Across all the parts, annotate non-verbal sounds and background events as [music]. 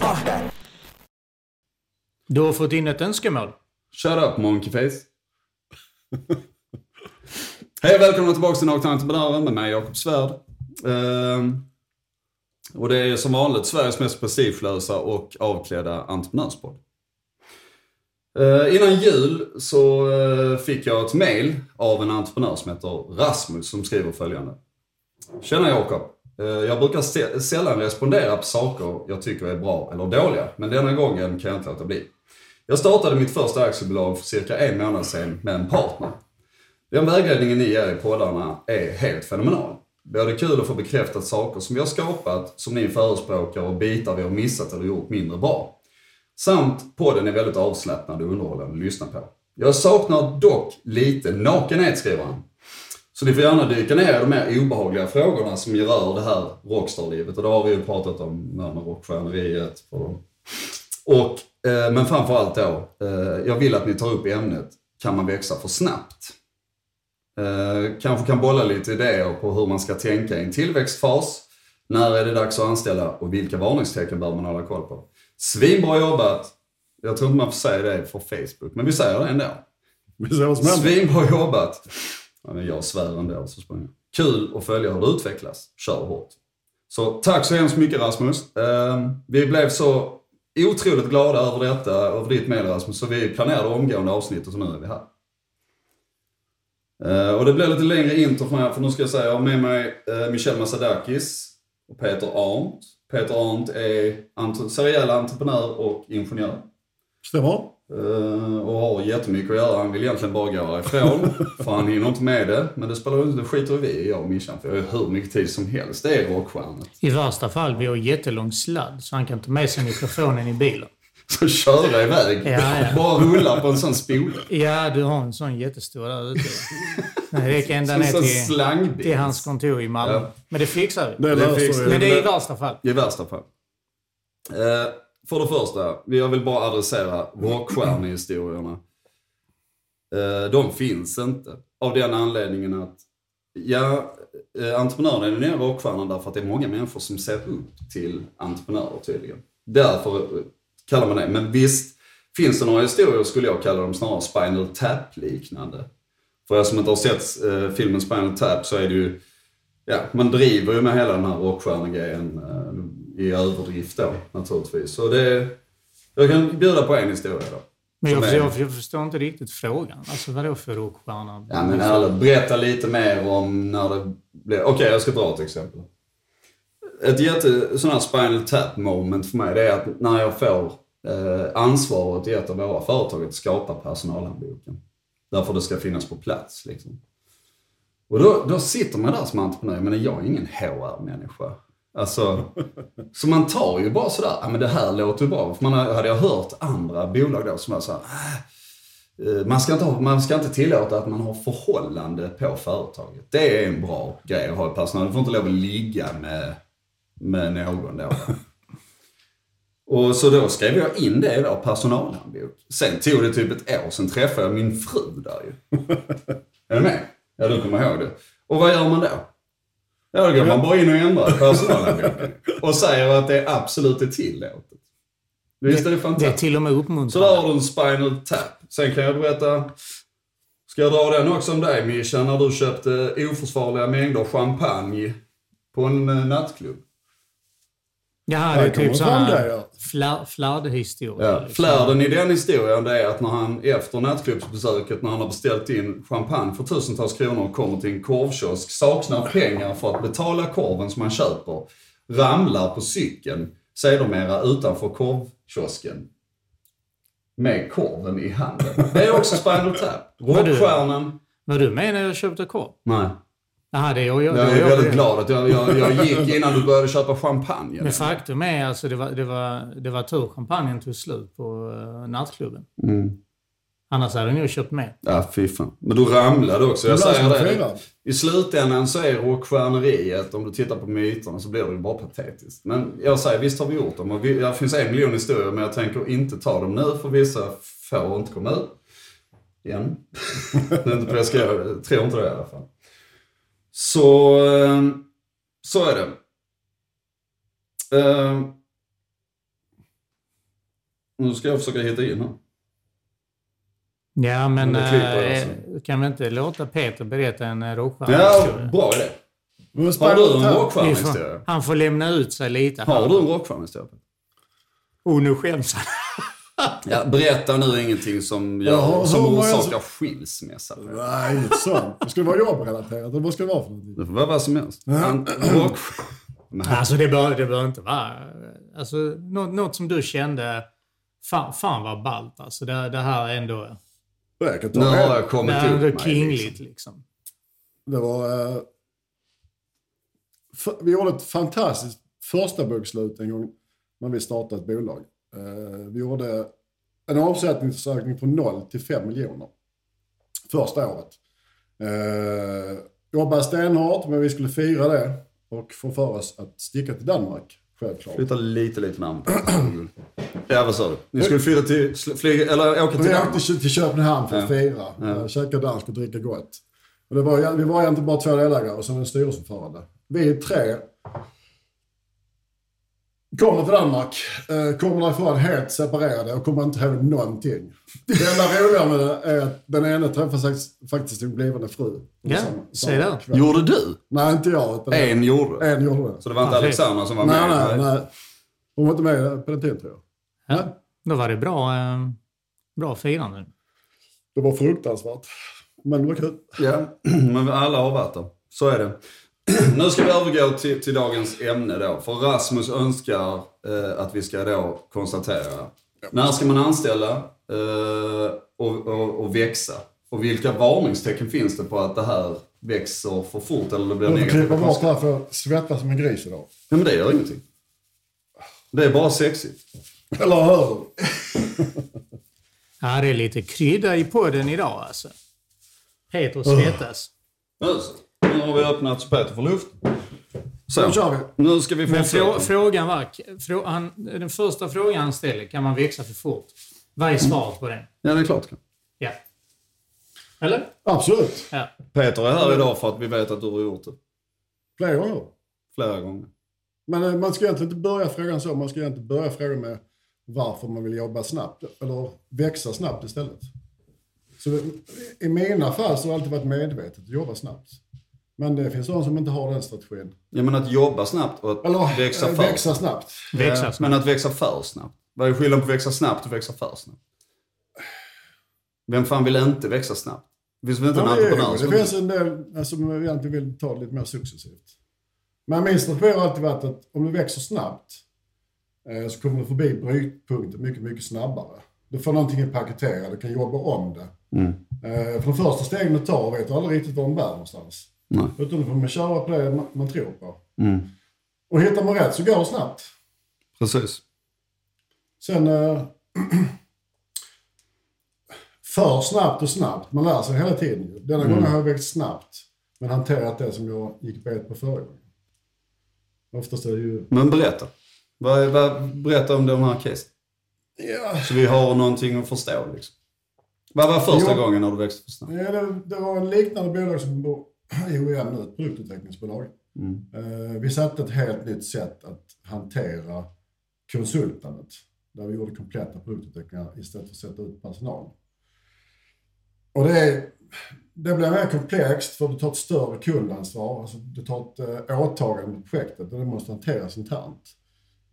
stop. Du har fått in ett önskemål. Shut up monkeyface. [laughs] Hej och välkomna tillbaka till Nakna Entreprenören med mig Jakob Svärd. Uh, och det är som vanligt Sveriges mest prestigelösa och avklädda entreprenörspodd. Uh, innan jul så uh, fick jag ett mail av en entreprenör som heter Rasmus som skriver följande. Tjena Jakob. Eh, jag brukar sällan respondera på saker jag tycker är bra eller dåliga, men denna gången kan jag inte låta bli. Jag startade mitt första aktiebolag för cirka en månad sedan med en partner. Den vägledningen ni ger i poddarna är helt fenomenal. Både kul att få bekräftat saker som vi har skapat, som ni förespråkar och bitar vi har missat eller gjort mindre bra. Samt podden är väldigt avslappnad och underhållande att lyssna på. Jag saknar dock lite nakenhet, skriver han. Så ni får gärna dyka ner i de mer obehagliga frågorna som rör det här rockstarlivet. Och det har vi ju pratat om, här med rockstjärneriet. Och, och, eh, men framförallt då, eh, jag vill att ni tar upp ämnet, kan man växa för snabbt? Eh, kanske kan bolla lite idéer på hur man ska tänka i en tillväxtfas. När är det dags att anställa och vilka varningstecken bör man hålla koll på? Svinbra jobbat! Jag tror inte man får säga det för Facebook, men vi säger det ändå. Vi ser vad som händer. Svinbra jobbat! Ja, men jag svär ändå så sprang jag. Kul att följa hur det utvecklas. Kör hårt. Så tack så hemskt mycket Rasmus. Eh, vi blev så otroligt glada över detta, över ditt mejl Rasmus, så vi planerade omgående avsnittet och nu är vi här. Eh, och det blir lite längre intro för mig, för nu ska jag säga, jag har med mig eh, Michel Masadakis och Peter Arndt. Peter Arndt är entre- seriell entreprenör och ingenjör. Stämmer. Eh, och har jättemycket att göra. Han vill egentligen bara gå härifrån. [laughs] för han hinner inte med det. Men det spelar inte, det skiter vi i, jag och Mishan. För jag har hur mycket tid som helst. Det är rockstjärnet. I värsta fall, vi har jättelång sladd så han kan ta med sig mikrofonen i bilen. [laughs] Så köra iväg. Ja, ja. [laughs] Bara rulla på en sån spole. Ja, du har en sån jättestor där ute. Det räcker ända ner till, till hans kontor i Malmö. Ja. Men det fixar vi. Det Det fixar- vi. Men det är i värsta fall. I värsta fall. Eh, för det första, jag vill bara adressera rockstjärnehistorierna. Eh, de finns inte. Av den anledningen att, ja, eh, entreprenören är den nya rockstjärnan därför att det är många människor som ser upp till entreprenörer tydligen. Därför eh, kallar man det. Men visst, finns det några historier skulle jag kalla dem snarare Spinal Tap-liknande. För er som inte har sett eh, filmen Spinal Tap så är det ju ja, man driver ju med hela den här rockstjärnegrejen eh, i överdrift då naturligtvis. Så det, jag kan bjuda på en historia då. Men jag, är- jag, jag förstår inte riktigt frågan. Alltså vadå för rockstjärna? Ja men ärligt, berätta lite mer om när det blev... Okej, jag ska dra ett exempel. Ett jätte, sån här spinal tap moment för mig, det är att när jag får eh, ansvaret i ett av våra företag att skapa personalhandboken. Därför det ska finnas på plats liksom. Och då, då sitter man där som entreprenör, men jag är ingen HR-människa. Alltså, så man tar ju bara sådär, ja men det här låter ju bra. För man hade jag hört andra bolag då som var såhär, ah, eh, Man ska, inte ha, man ska inte tillåta att man har förhållande på företaget. Det är en bra grej att ha i personalen. Du får inte lov att ligga med, med någon då. [laughs] Och så då skrev jag in det i vår personalhandbok. Sen tog det typ ett år, sen träffade jag min fru där ju. [laughs] är du med? Ja, du kommer ihåg det. Och vad gör man då? Ja, då går man bara in och ändrar personalhandboken. Och säger att det absolut är tillåtet. Visst är det Det är fantastiskt? till och med Så uppmuntrande. där har du en spinal tap. Sen kan jag berätta, ska jag dra den också om dig Mischa, när du köpte oförsvarliga mängder champagne på en eh, nattklubb. Jaha, det är typ sådana flär, flärdehistorier. Ja. liksom. Flärden i den historien det är att när han efter nattklubbsbesöket, när han har beställt in champagne för tusentals kronor och kommer till en korvkiosk, saknar pengar för att betala korven som han köper, ramlar på cykeln, sedermera utanför korvkiosken. Med korven i handen. Det är också Spinal Tap. Rockstjärnan. Var du med när jag köpte korv? Nej. Jaha, det är jag. jag, Jag jag, är jag väldigt glad att jag, jag, jag gick innan du började köpa champagne. Men faktum är alltså, det var, det var, det var tur champagnen tog slut på uh, nattklubben. Mm. Annars hade ni ju köpt med. Ja, fy fan. Men du ramlade också. Jag säger det. I slutändan så är rockstjärneriet, om du tittar på myterna, så blir det ju bara patetiskt. Men jag säger, visst har vi gjort dem. Och vi, det finns en miljon historier, men jag tänker inte ta dem nu, för vissa får inte komma ut. Igen. [laughs] det är inte på det jag ska göra. Jag tror inte det i alla fall. Så, eh, så är det. Eh, Nu ska jag försöka hitta in här. Ja, men sen. kan vi inte låta Peter berätta en eh, Ja, rockstjärnehistoria? bra idé. Har du en rockstjärnehistoria? Han får lämna ut sig lite. Har du en rockstjärnehistoria? Oh, nu skäms han. Ja, berätta nu ingenting som, Ja, gör, hur som orsakar skilsmässa. Nej, inget sånt. Det skulle vara jobbrelaterat. eller Vad ska det vara för någonting? Det får vara vad som helst. Rock... Nej. Alltså det bör, det bör inte vara... Alltså, något, något som du kände... Fan, fan vad ballt alltså. Det, det här är ändå... Jag Nu har jag Det kommit är upp ändå kingligt Liksom. liksom. Det var... Eh, vi gjorde ett fantastiskt första bokslut en gång när vi startade ett bolag. Eh, vi gjorde en avsättningsökning från 0 till 5 miljoner första året. Eh, jobbade stenhårt, men vi skulle fira det och få för oss att sticka till Danmark, självklart. Flytta lite, lite närmare. Ja, vad sa du? Ni skulle flytta till... Flyga, eller åka till Vi Danmark? åkte till- till Köpenhamn för att Ja. fira, Ja. ja. käka dansk och dricka gott. Och det var, vi var egentligen bara två delägare och sen en styrelseordförande. Vi tre kommer till Danmark, eh, kommer därifrån helt separerade och kommer inte ihåg någonting. Det enda roliga med det är att den ena träffade faktiskt- sin blivande fru. Ja, där. kväll. Gjorde du? Nej, inte jag. Utan En gjorde det. en gjorde det. Så det var inte Ja, Alexandra som var Nej, med? nej, nej. Hon var inte med på den tiden tror jag. Ja. Då var det bra, eh, bra firande. Det var fruktansvärt. Men det var kul. Ja, [clears throat] men alla har varit där. Så är det. [clears throat] Nu ska vi övergå till, till dagens ämne då. För Rasmus önskar eh, att vi ska då konstatera. När ska man anställa eh, och, och, och växa? Och vilka varningstecken finns det på att det här växer för fort eller det blir Jag får negativa bort konsekvenser? här för jag svettas som en gris idag. Ja, men det gör ingenting. Det är bara sexigt. Eller hur? [laughs] Ja, det är lite krydda i podden idag alltså. Peter svettas. Nu så. Nu har vi öppnat så Peter får luft. Nu Så, kör vi. nu ska vi Men fortsätta. frå, frågan var... Frå, han, den första frågan han ställer, kan man växa för fort? Vad är svaret på den? Ja, det är klart. Ja. Eller? Absolut. Ja. Peter är här idag för att vi vet att du har gjort det. Flera gånger. Flera gånger. Men eh, man ska egentligen inte börja frågan så. Man ska egentligen börja frågan med varför man vill jobba snabbt. Eller växa snabbt istället. Så i mina fall så har det alltid varit medvetet att jobba snabbt. Men det finns de som inte har den strategin. Ja, men att jobba snabbt och att Eller växa eh, för växa snabbt. Växa Ja, snabbt. Men att växa för snabbt. Vad är skillnaden på att växa snabbt och växa för snabbt? Vem fan vill inte växa snabbt? Det finns väl inte en Ja, entreprenör det, som det finns en del eh, som egentligen vill ta det lite mer successivt. Men min strategi har alltid varit att om du växer snabbt eh, så kommer du förbi brytpunkten mycket, mycket snabbare. Du får någonting paketerat, du kan jobba om det. Mm. Eh, för de första stegen du tar vet du aldrig riktigt var de bär någonstans. Nej. Utan du får man köra på det man, man tror på. Mm. Och hittar man rätt så går det snabbt. Precis. Sen... Eh, [clears throat] för snabbt och snabbt. Man lär sig hela tiden. Denna gången har jag växt snabbt. Men hanterat det som jag gick bet på förra gången. Oftast är det ju... Men berätta. Vad, vad, berätta om de här casen. Ja, Så vi har någonting att förstå liksom. Vad var första Jo. gången när du växte för snabbt? Ja, det, det var en liknande bolag som [clears throat] IOM nu, ett produktutvecklingsbolag. Mm. Eh, vi satte ett helt nytt sätt att hantera konsultandet. Där vi gjorde kompletta produktutvecklingar istället för att sätta ut personal. Och det, är, det blir mer komplext för du tar ett större kundansvar. Alltså du tar ett eh, åtagande med projektet och det måste hanteras internt.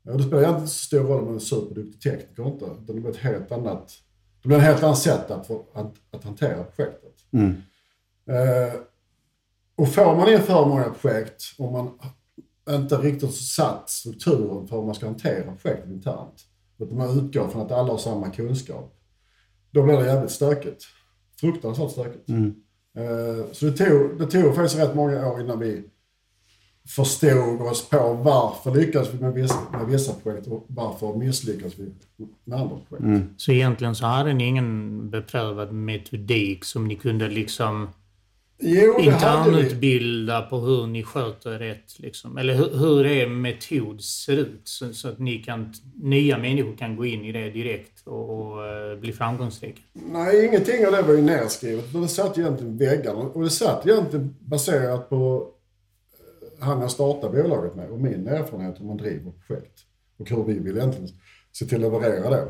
Och det spelar inte så stor roll om man är superduktig tekniker inte. Det blir ett helt annat, det blir en helt annan setup för att, att hantera projektet. Mm. Eh, och får man in för många projekt och man inte riktigt satt strukturen för hur man ska hantera projektet internt. Utan man utgår från att alla har samma kunskap. Då blir det jävligt stökigt. Fruktansvärt stökigt. Mm. Eh, så det tog, det tog faktiskt rätt många år innan vi förstod oss på varför lyckades vi med vissa, med vissa projekt och varför misslyckas vi med andra projekt. Mm. Så egentligen så hade ni ingen beprövad metodik som ni kunde liksom Jo, det hade vi. internutbilda på hur ni sköter rätt. Liksom. Eller hur, hur er metod ser ut. Så, så att ni kan, nya människor kan gå in i det direkt och, och eh, bli framgångsrika. Nej, ingenting av det var ju nedskrivet. Det satt egentligen väggarna. Och det satt egentligen baserat på eh, han jag startade bolaget med och min erfarenhet hur man driver projekt. Och hur vi vill egentligen se till att leverera det.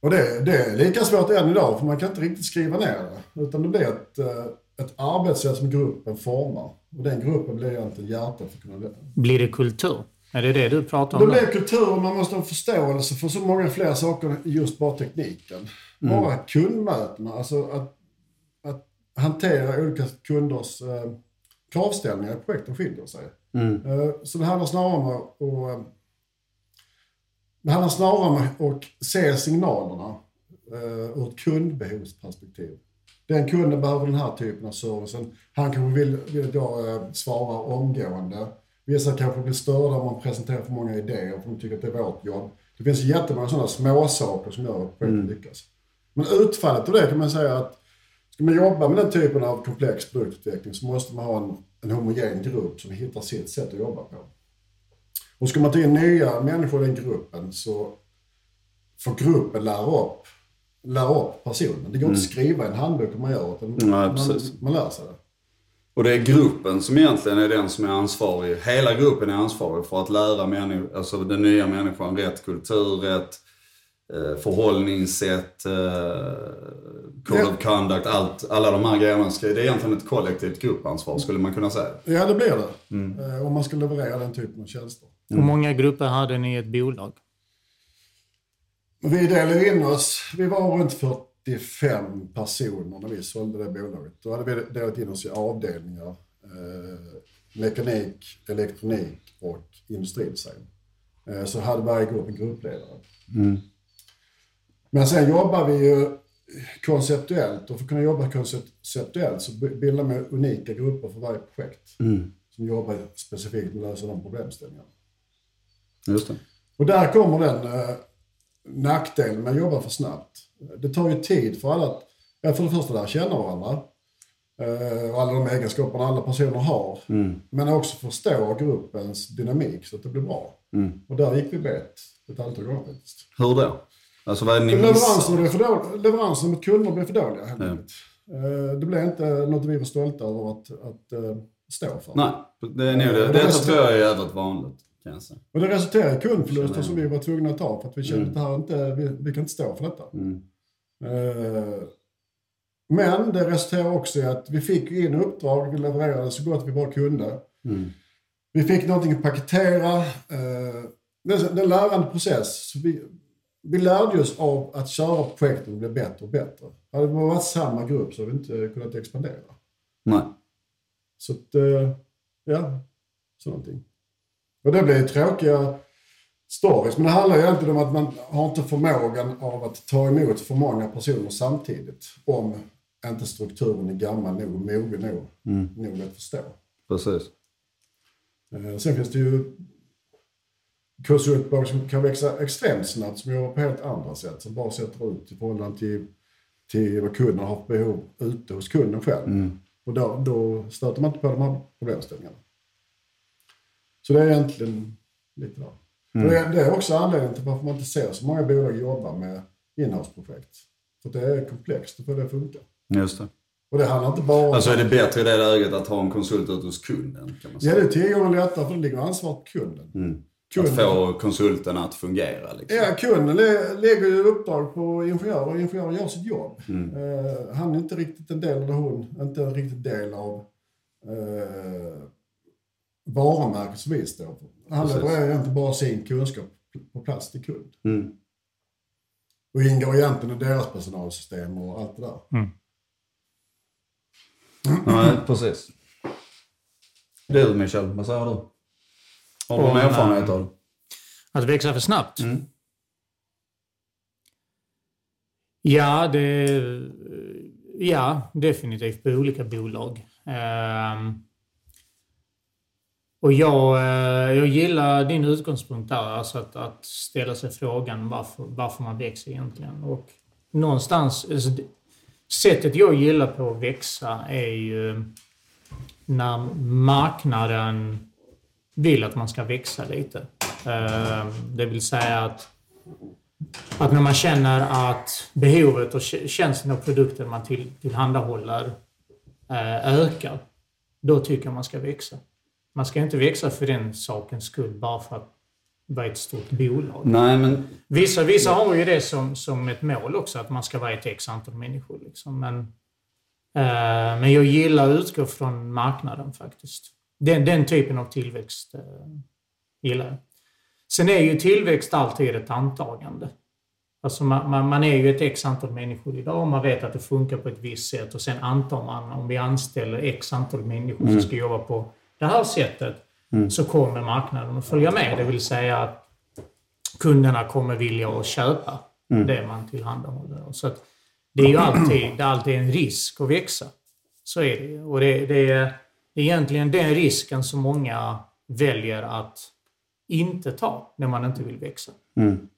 Och det, det är lika svårt än idag för man kan inte riktigt skriva ner det. Utan det blir ett, eh, ett arbetssätt som gruppen formar. Och den gruppen blir egentligen hjärtat för att kunna... Blir det kultur? Är det det du pratar Det om? blir då? kultur och man måste ha förståelse för så många fler saker än just bara tekniken. Bara kundmötena, alltså att, att hantera olika kunders eh, kravställningar i projekten skiljer sig. Eh, så det handlar snarare om att eh, det handlar snarare om att se signalerna eh, ur ett kundbehovsperspektiv. Den kunden behöver den här typen av servicen. Han kanske vill, vill jag eh, svarar omgående. Vissa kanske blir störda om man presenterar för många idéer för de tycker att det är vårt jobb. Det finns jättemånga sådana små saker som gör att projektet lyckas. Men utfallet av det kan man säga att ska man jobba med den typen av komplex produktutveckling så måste man ha en, en homogen grupp som hittar sitt sätt att jobba på. Och ska man ta in nya människor i den gruppen så får gruppen lära upp, lära upp personen. Det går inte att skriva i en handbok hur man gör utan Nej, man, precis. man lär sig det. Och det är gruppen som egentligen är den som är ansvarig. Hela gruppen är ansvarig för att lära människor, alltså den nya människan rätt kultur, rätt förhållningssätt, eh, code Ja. of conduct, allt, alla de här grejerna. Det är egentligen ett kollektivt gruppansvar skulle man kunna säga. Ja, det blir det. Eh, Om man ska leverera den typen av tjänster. Hur många grupper hade ni i ett bolag? Vi delade in oss, vi var runt 45 personer när vi sålde det bolaget. Då hade vi delat in oss i avdelningar. Eh, mekanik, elektronik och industridesign. Eh, så hade varje grupp en gruppledare. Men sen jobbar vi ju konceptuellt och för att kunna jobba konceptuellt så bildar man unika grupper för varje projekt. Som jobbar specifikt med att lösa de problemställningarna. Just det. Och där kommer den eh, nackdelen med att jobba för snabbt. Det tar ju tid för alla att, ja, för det första lära känna varandra. Eh, och alla de egenskaperna alla personer har. Men också förstå gruppens dynamik så att det blir bra. Och där gick vi bet ett antal gånger faktiskt. Hur då? Alltså vad är det ni Leveranserna missar? blev för dåliga. Leveranserna mot kunder blev för dåliga helt enkelt. Eh, Det blev inte något vi var stolta över att, att eh, stå för. Nej, det är nog det. Eh, Detta resten- tror jag är jävligt vanligt. Och det resulterade i kundförluster som vi var tvungna att ta för att vi kände att det här inte, vi, vi kan inte stå för detta. Eh, Men det resulterade också i att vi fick in uppdrag, vi levererade så gott vi bara kunde. Vi fick någonting att paketera. Det är en lärande process. Vi, vi lärde oss av att köra projekten och bli bättre och bättre. Hade det varit samma grupp så hade vi inte kunnat expandera. Nej. Så att, eh, ja, så någonting. Och det blir tråkiga stories. Men det handlar ju egentligen om att man har inte förmågan av att ta emot för många personer samtidigt. Om inte strukturen är gammal nog, mogen nog, nog att förstå. Precis. Eh, Sen finns det ju konsultbolag som kan växa extremt snabbt som jobbar på helt andra sätt. Som bara sätter ut i förhållande till, till vad kunden har för behov ute hos kunden själv. Och då, då stöter man inte på de här problemställningarna. Så det är egentligen lite där. Och Det, det är också anledningen till varför man inte ser så många bolag jobba med inhouse-projekt. För det är komplext och för det funkar. Just det. Och det handlar inte bara om... Alltså är det bättre i det läget att ha en konsult ute hos kunden? Kan man ja, säga. det är tio gånger lättare för det ligger ansvar på kunden. Att få konsulten att fungera liksom. Ja, kunden lä- lägger ju uppdrag på ingenjörer och ingenjören gör sitt jobb. Eh, han är inte riktigt en del, eller hon, inte en riktig del av eh, varumärket som vi står för. Han levererar egentligen bara sin kunskap på plats till kund. Mm. Och ingår egentligen i deras personalsystem och allt det där. Nej, precis. Du Michel, vad säger du? Har du någon eh, erfarenhet av det? Att växa för snabbt? Mm. Ja, det... Ja, definitivt på olika bolag. Ehm, och jag, eh, jag gillar din utgångspunkt där, alltså att, att ställa sig frågan varför, varför man växer egentligen. Och någonstans, alltså, sättet jag gillar på att växa är ju när marknaden vill att man ska växa lite. Ehm, Det vill säga att, att när man känner att behovet och tjänsten och produkten man till, tillhandahåller eh, ökar, då tycker jag man ska växa. Man ska inte växa för den sakens skull bara för att vara ett stort bolag. Nej, men Vissa, vissa har ju det som, som ett mål också, att man ska vara ett x antal människor. Liksom. Men, eh, men jag gillar att utgå från marknaden faktiskt. Den, den typen av tillväxt eh, gillar jag. Sen är ju tillväxt alltid ett antagande. Alltså man, man, man är ju ett x antal människor idag och man vet att det funkar på ett visst sätt och sen antar man om vi anställer x antal människor som ska jobba på det här sättet så kommer marknaden att följa med. Det vill säga att kunderna kommer vilja att köpa det man tillhandahåller. Så det är ju alltid, det är alltid en risk att växa. Så är det. Och det, det är egentligen den risken som många väljer att inte ta när man inte vill växa. Mm.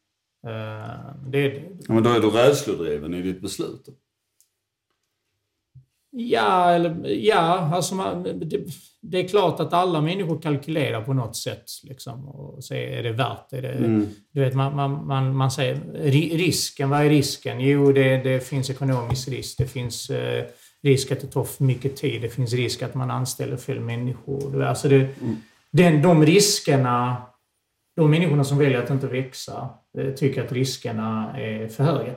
Eh, Det, Ja, men då är du rädslodriven i ditt beslut. ja, eller, ja alltså man, det, det är klart att alla människor kalkylerar på något sätt. Liksom, och säger, är det värt det? Är det Du vet, man, man, man, man säger ri- risken, vad är risken? Jo, det, det finns ekonomisk risk. Det finns eh, risk att det tar för mycket tid. Det finns risk att man anställer fel människor. Alltså det, den, de riskerna, de människorna som väljer att inte växa eh, tycker att riskerna är för höga.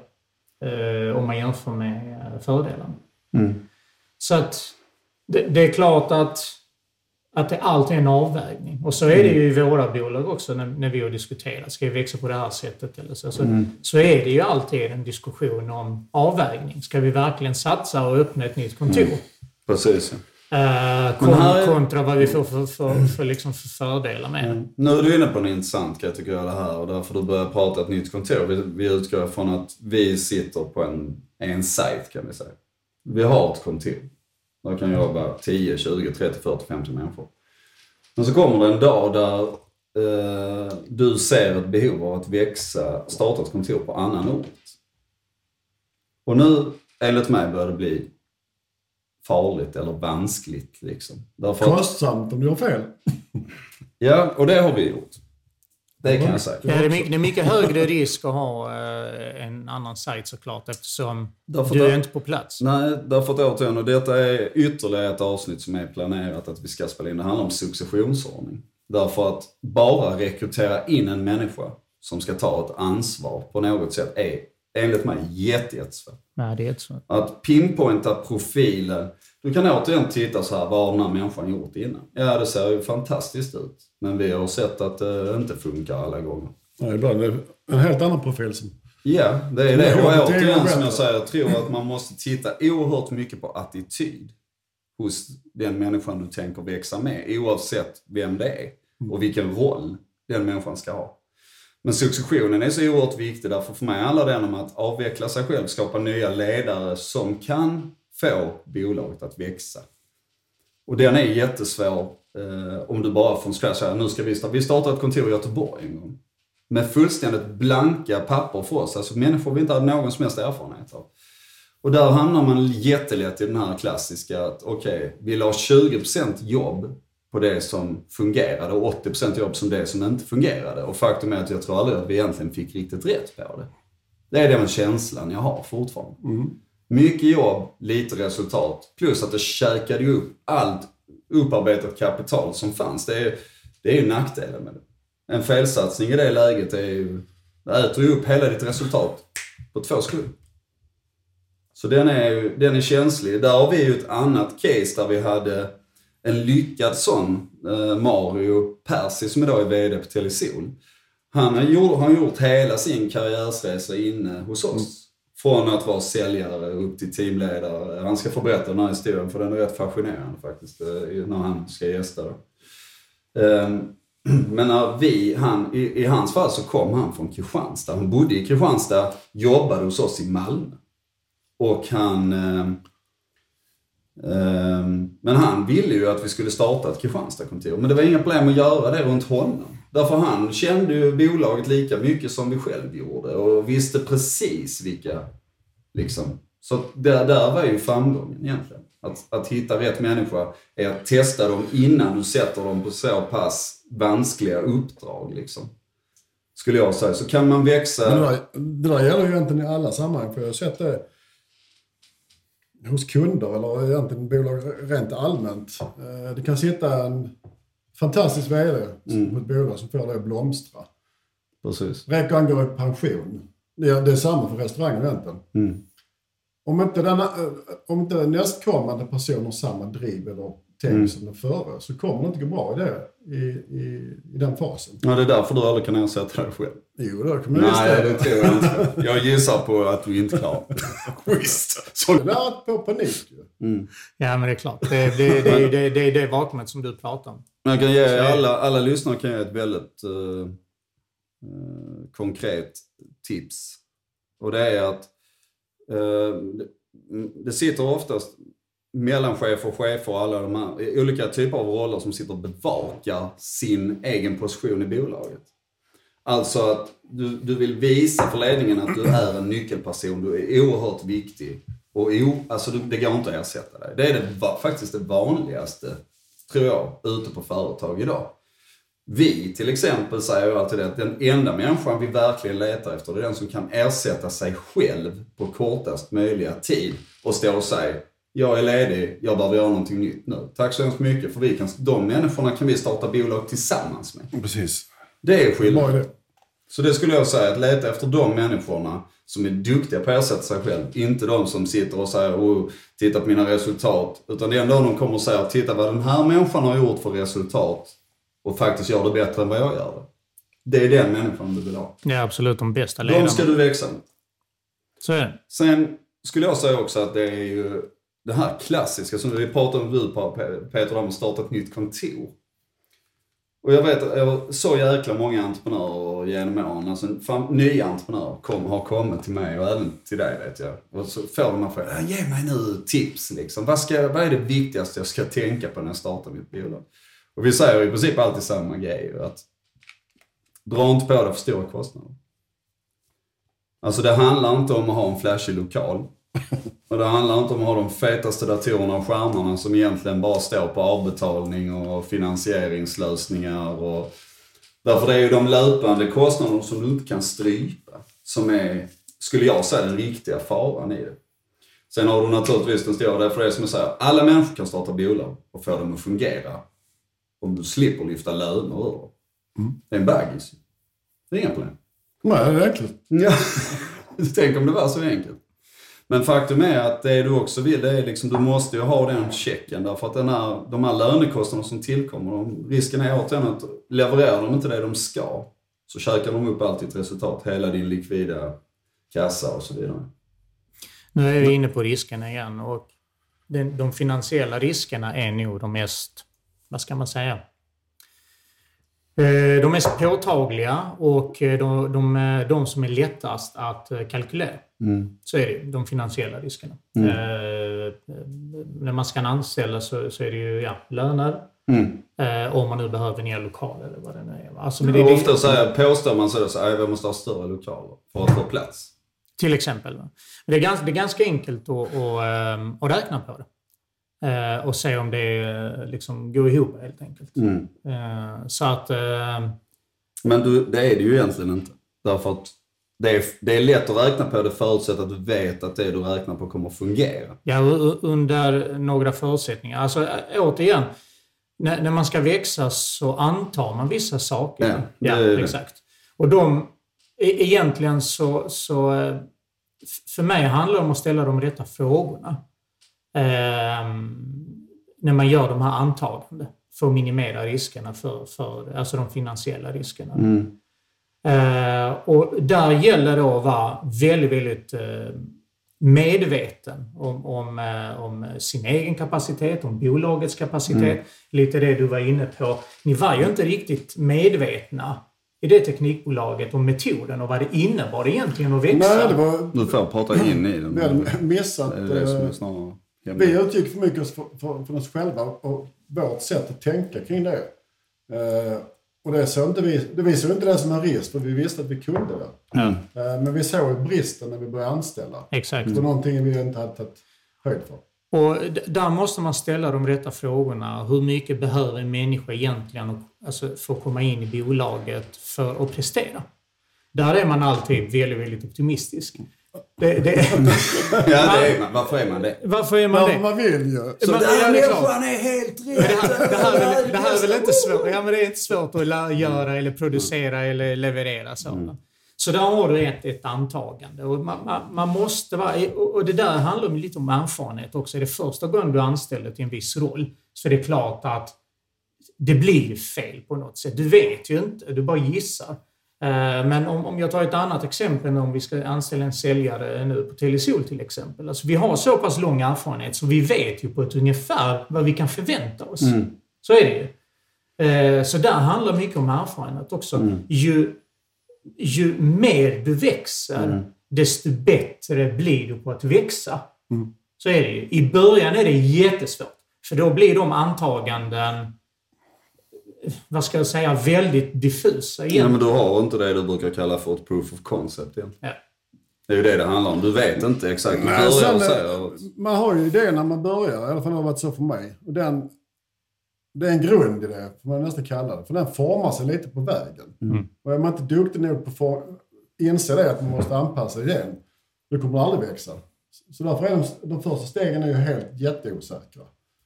Eh, om man jämför med eh, fördelarna. Så att det, det är klart att, att det alltid är en avvägning. Och så är det ju i våra bolag också när, när vi har diskuterat. Ska vi växa på det här sättet eller så? Så, så är det ju alltid en diskussion om avvägning. Ska vi verkligen satsa och öppna ett nytt kontor? Precis. ja. Eh, kon, här är- Kontra vad vi får för, för, för, liksom för fördelar med det. Nu är du inne på en intressant tycker jag det här och därför du börjar prata ett nytt kontor. Vi, vi utgår från att vi sitter på en, en sajt kan vi säga. Vi har ett kontor. Där kan jobba 10, 20, 30, 40, 50 människor. Men så kommer det en dag där eh, du ser ett behov av att växa, starta ett kontor på annan ort. Och nu, enligt mig, börjar det bli farligt eller vanskligt. Liksom. Därför Kostsamt om du har fel. ja, och det har vi gjort. Det kan jag säga. Ja, det, är mycket, det är mycket högre risk att ha eh, en annan sajt såklart eftersom Därför du är inte på plats. Nej, därför att återigen, och detta är ytterligare ett avsnitt som är planerat att vi ska spela in. Det handlar om successionsordning. Därför att bara rekrytera in en människa som ska ta ett ansvar på något sätt är enligt mig jätte, jättesvårt. Nej, det är inte så. Att pinpointa profilen. Du kan återigen titta så här, vad har den här människan gjort innan? Ja, det ser ju fantastiskt ut. Men vi har sett att det inte funkar alla gånger. Ja, ibland är det en helt annan profil som... Ja, det är det. Och det är återigen som jag säger, jag tror att man måste titta oerhört mycket på attityd hos den människan du tänker växa med, oavsett vem det är och vilken roll den människan ska ha. Men successionen är så oerhört viktig, därför för mig handlar den om att avveckla sig själv, skapa nya ledare som kan få bolaget att växa. Och den är jättesvår eh, om du bara från scratch säger, nu ska vi starta, vi startar ett kontor i Göteborg en gång med fullständigt blanka papper för oss. Alltså människor vi inte hade någon som helst erfarenhet av. Och där hamnar man jättelätt i den här klassiska att okej, vi la 20% jobb på det som fungerade och 80% jobb som det som inte fungerade. Och faktum är att jag tror aldrig att vi egentligen fick riktigt rätt på det. Det är den känslan jag har fortfarande. Mycket jobb, lite resultat. Plus att det käkade upp allt upparbetat kapital som fanns. Det är, det är ju nackdelen med det. En felsatsning i det läget är ju, det äter ju upp hela ditt resultat på två sekunder. Så den är, den är känslig. Där har vi ju ett annat case där vi hade en lyckad sån, eh, Mario Persi som idag är VD på Telesol. Han har gjort, har gjort hela sin karriärsresa inne hos oss. Från att vara säljare upp till teamledare. Han ska få berätta den här historien för den är rätt fascinerande faktiskt, eh, när han ska gästa. Då. Ehm, [clears throat] Men när vi, han, i, i hans fall så kom han från Kristianstad. Han bodde i Kristianstad, jobbade hos oss i Malmö. Och han... Ehm, men han ville ju att vi skulle starta ett Kristianstadkontor. Men det var inga problem att göra det runt honom. Därför han kände ju bolaget lika mycket som vi själv gjorde och visste precis vilka, liksom. Så där, där var ju framgången egentligen. Att, att hitta rätt människa är att testa dem innan du sätter dem på så pass vanskliga uppdrag liksom. Skulle jag säga. Så kan man växa... Men det, där, det där gäller ju egentligen i alla sammanhang, för jag har sett det hos kunder eller egentligen bolag rent allmänt. Eh, Det kan sitta en fantastisk VD Mm. på ett bolag som får det att blomstra. Precis. Räcker han gå i pension? Det är, det är samma för restauranger egentligen. Mm. Om inte, denna, eh, om inte nästkommande person har samma driv eller tänk Mm. som den före så kommer det inte gå bra i, det, i, i, i den fasen. Ja, det är därför du aldrig kan ersätta dig själv. Jo, det kommer jag Nej, det tror jag inte. Jag gissar på att du inte klarar [laughs] Visst. Så det där på panik ju. mm. Ja, men det är klart. Det, det, det, är ju det, det är det vakuumet som du pratar om. Men jag kan ge alla, alla lyssnare kan ge ett väldigt eh, konkret tips. Och det är att det, det sitter oftast mellanchefer, chefer och alla de här eh, olika typer av roller som sitter och bevakar sin egen position i bolaget. Alltså att du, du vill visa för ledningen att du är en nyckelperson, du är oerhört viktig. Och o, alltså du, det går inte att ersätta dig. Det är det, faktiskt det vanligaste, tror jag, ute på företag idag. Vi till exempel säger ju alltid det att den enda människan vi verkligen letar efter det är den som kan ersätta sig själv på kortast möjliga tid och stå och säga jag är ledig, jag behöver göra någonting nytt nu. Tack så hemskt mycket för vi kan, de människorna kan vi starta bolag tillsammans med. Precis. Det är Bra skillnad. idé. Så det skulle jag säga, att leta efter de människorna som är duktiga på att ersätta sig själv. Inte de som sitter och säger oh, titta på mina resultat. Utan det är ändå de kommer och säger, titta vad den här människan har gjort för resultat och faktiskt gör det bättre än vad jag gör det. Det är den människan du vill ha. Är absolut de bästa ledarna. De ska du växa med. Så är det. Sen skulle jag säga också att det är ju det här klassiska som vi pratade om du Peter, om att starta ett nytt kontor. Och jag vet att jag så jäkla många entreprenörer genom åren, alltså fan, nya entreprenörer kom, har kommit till mig och även till dig vet jag. Och så får de här frågorna, ge mig nu tips liksom. Vad, ska, vad är det viktigaste jag ska tänka på när jag startar mitt bolag? Och vi säger i princip alltid samma grej, ju, att dra inte på dig för stora kostnader. Alltså det handlar inte om att ha en flashig lokal. Och det handlar inte om att ha de fetaste datorerna och skärmarna som egentligen bara står på avbetalning och finansieringslösningar. Och... Därför det är ju de löpande kostnaderna som du inte kan strypa som är, skulle jag säga, den riktiga faran i det. Sen har du naturligtvis den stora, därför är det som jag säger, alla människor kan starta bolag och få dem att fungera. Om du slipper lyfta löner ur dem. Det är en baggis. Det är inga problem. Nej, det är enkelt. Ja, [laughs] tänk om det var så enkelt. Men faktum är att det du också vill, det är liksom, du måste ju ha den checken. Därför att den här, de här lönekostnaderna som tillkommer, de, risken är återigen att levererar de inte det de ska, så käkar de upp allt ditt resultat, hela din likvida kassa och så vidare. Nu är vi inne på riskerna igen och den, de finansiella riskerna är nog de mest, vad ska man säga, de mest påtagliga och eh, de, de, eh, de som är lättast att eh, kalkylera. Så är det de finansiella riskerna. Mm. Eh, när man ska anställa så, så är det ju ja, löner, Mm. eh, om man nu behöver en ny lokal eller vad det nu är. Alltså, men det, det, ofta så här, påstår man så, här, vi måste ha större lokaler för att få plats. Till exempel. Det är ganska, det är ganska enkelt att, att, att räkna på det. Eh, Och se om det eh, liksom går ihop helt enkelt. Mm. Eh, Så att... eh, Men du, det är det ju egentligen inte. Därför att det är, det är lätt att räkna på det förutsatt att du vet att det du räknar på kommer att fungera. Ja, under några förutsättningar. Alltså ä- återigen, när, när man ska växa så antar man vissa saker. Ja, ja det. exakt. Och de, e- egentligen så, så, eh, för mig handlar det om att ställa de rätta frågorna. Ehm, när man gör de här antagandena för att minimera riskerna för, för alltså de finansiella riskerna. Eh, och där gäller det att vara väldigt, väldigt eh, medveten om, om, eh, om sin egen kapacitet, om bolagets kapacitet. Lite det du var inne på. Ni var ju inte riktigt medvetna i det teknikbolaget om metoden och vad det innebar egentligen att växa. Nej, det var... Du får prata in i den. Vi hade missat... Det är det som är eh, snarare Vi utgick för mycket för oss själva och vårt sätt att tänka kring det. Eh, och det, såg inte vi, det vi såg inte det som en risk, för vi visste att vi kunde det. Eh, men vi såg bristen när vi började anställa. Exakt. Det var någonting vi inte hade tagit höjd för. Och där måste man ställa de rätta frågorna. Hur mycket behöver en människa egentligen alltså, för att komma in i bolaget för att prestera? Där är man alltid väldigt, väldigt optimistisk. Det, det, Ja, det är man. Varför är man det? varför är man Ja, det? man vill ju. Så Men- den här det är klart. människan är helt Det rätt. här, det, här är, väl- det här är väl inte svårt, ja, men det är inte svårt att göra eller producera eller leverera så. Så där har du ett, ett antagande. Och man, man, man måste vara, och det där handlar lite om erfarenhet också. Är det första gången du anställer till en viss roll så är det klart att det blir fel på något sätt. Du vet ju inte, du bara gissar. Eh, Men om, om jag tar ett annat exempel, om vi ska anställa en säljare nu på Telesol till exempel. Alltså vi har så pass lång erfarenhet så vi vet ju på ett ungefär vad vi kan förvänta oss. Så är det ju. Eh, Så där handlar mycket om erfarenhet också. Ju, ju mer du växer, desto bättre blir du på att växa. Så är det ju. I början är det jättesvårt. För då blir de antaganden, vad ska jag säga, väldigt diffusa Nej, igen. men du har inte det du brukar kalla för ett proof of concept egentligen. Ja. Det är ju det det handlar om. Du vet inte exakt. Du Nej, sen, eh, säger man har ju idén när man börjar, i alla fall har det varit så för mig. Och den, det är en grund i det, får man nästan kalla det. För den formar sig lite på vägen. Mm. Och är man inte duktig nog på att inse det, att man måste anpassa idén, då kommer man aldrig växa. Så därför är de, de första stegen är ju helt jätteosäkra.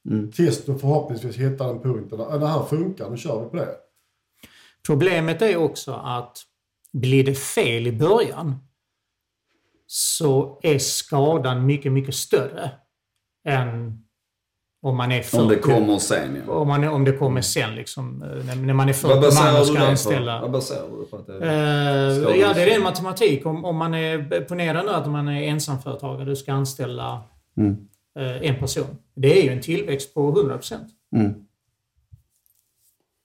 Mm. Tills du förhoppningsvis hittar en punkt där "Ja, det här funkar, nu kör vi på det. Problemet är också att blir det fel i början så är skadan mycket, mycket större än om man är för Om det kommer sen ja. om, man, är- om det kommer sen liksom. eh, När, när man är för Vad man baserar och du ska det på? anställa. Vad baserar du det på? Att det Ska du- ja, det är ren matematik. Om, om man är, ponera nu att man är ensamföretagare, du ska anställa Mm. Eh, en person. Det är ju en tillväxt på 100%. Mm.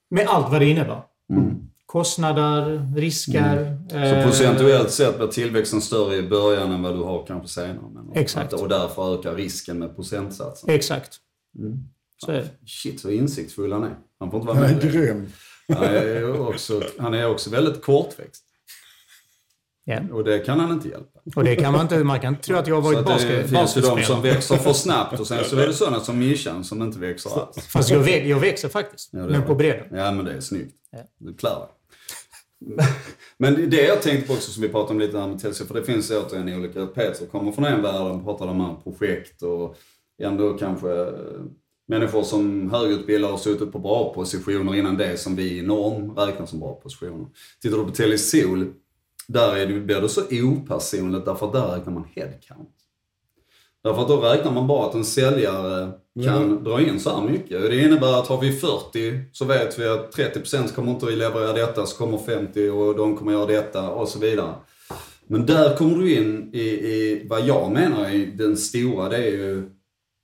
Med allt vad det innebär. Kostnader, risker. Så eh, procentuellt sett blir tillväxten större i början än vad du har kanske senare. Men Exakt. Och därför ökar risken med procentsatsen. Exakt. Mm. Så är det. Shit så insiktsfull han är. Han får inte vara Han är med. det. grym. Han är också, han är också väldigt kortväxt. Ja. Och det kan han inte hjälpa. Och det kan man inte, man kan tro att jag har varit att det finns ju de som basketspelare. växer för snabbt och sen så är det sådana som Mishan som inte växer alls. Fast jag, vä- jag växer faktiskt. Ja, men på bredden. Ja men det är snyggt. Ja. Du klarar. Men det jag tänkte på också som vi pratade om lite här med Telsey, för det finns återigen olika, Peter kommer från en värld, han pratar om här projekt och ändå kanske eh, människor som högutbildade har suttit på bra positioner innan det som vi i norm räknar som bra positioner. Tittar du på Telesol, där är det, blir det så opersonligt därför att där räknar man headcount. Därför att då räknar man bara att en säljare kan dra in så här mycket. Det innebär att har vi 40 så vet vi att 30% kommer inte att leverera detta, så kommer 50 och de kommer göra detta och så vidare. Men där kommer du in i, i vad jag menar är den stora, det är ju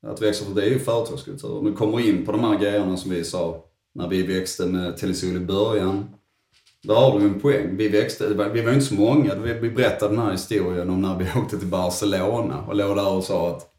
att växa för det är ju företagskultur. Du kommer in på de här grejerna som vi sa när vi växte med Telesol i början. Där har du en poäng. Vi växte, vi var inte så många. Vi berättade den här historien om när vi [laughs] åkte till Barcelona och låg där och sa att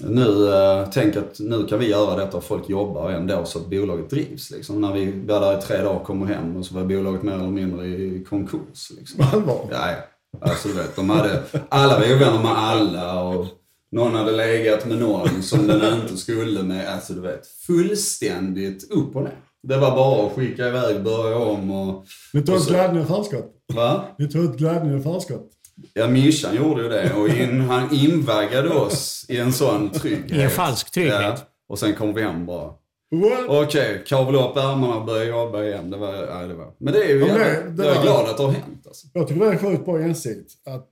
nu, eh, tänk att nu kan vi göra detta och folk jobbar ändå så att bolaget drivs. Liksom. När vi var där i tre dagar och kommer hem och så var bolaget mer eller mindre i konkurs. Liksom. Allvar. Ja. Alltså du vet, de hade, alla var ju vänner med alla och någon hade legat med någon som den inte skulle med. Alltså du vet, fullständigt upp och ner. Det var bara att skicka iväg, börja om och... Ni tog så- glädjen i förskott. Va? Ni tog ut glädjen i förskott. Ja, Mishan gjorde ju det och in, han invaggade oss i en sån trygghet. I en falsk trygghet. Ja, och sen kom vi hem bara. Okej, kavla upp ärmarna och börja jobba igen. Det var, ja, det var. Men det är ju, Ja, men jävla- det- det jag är glad att det har hänt alltså. Jag tycker det är sjukt bra insikt. Att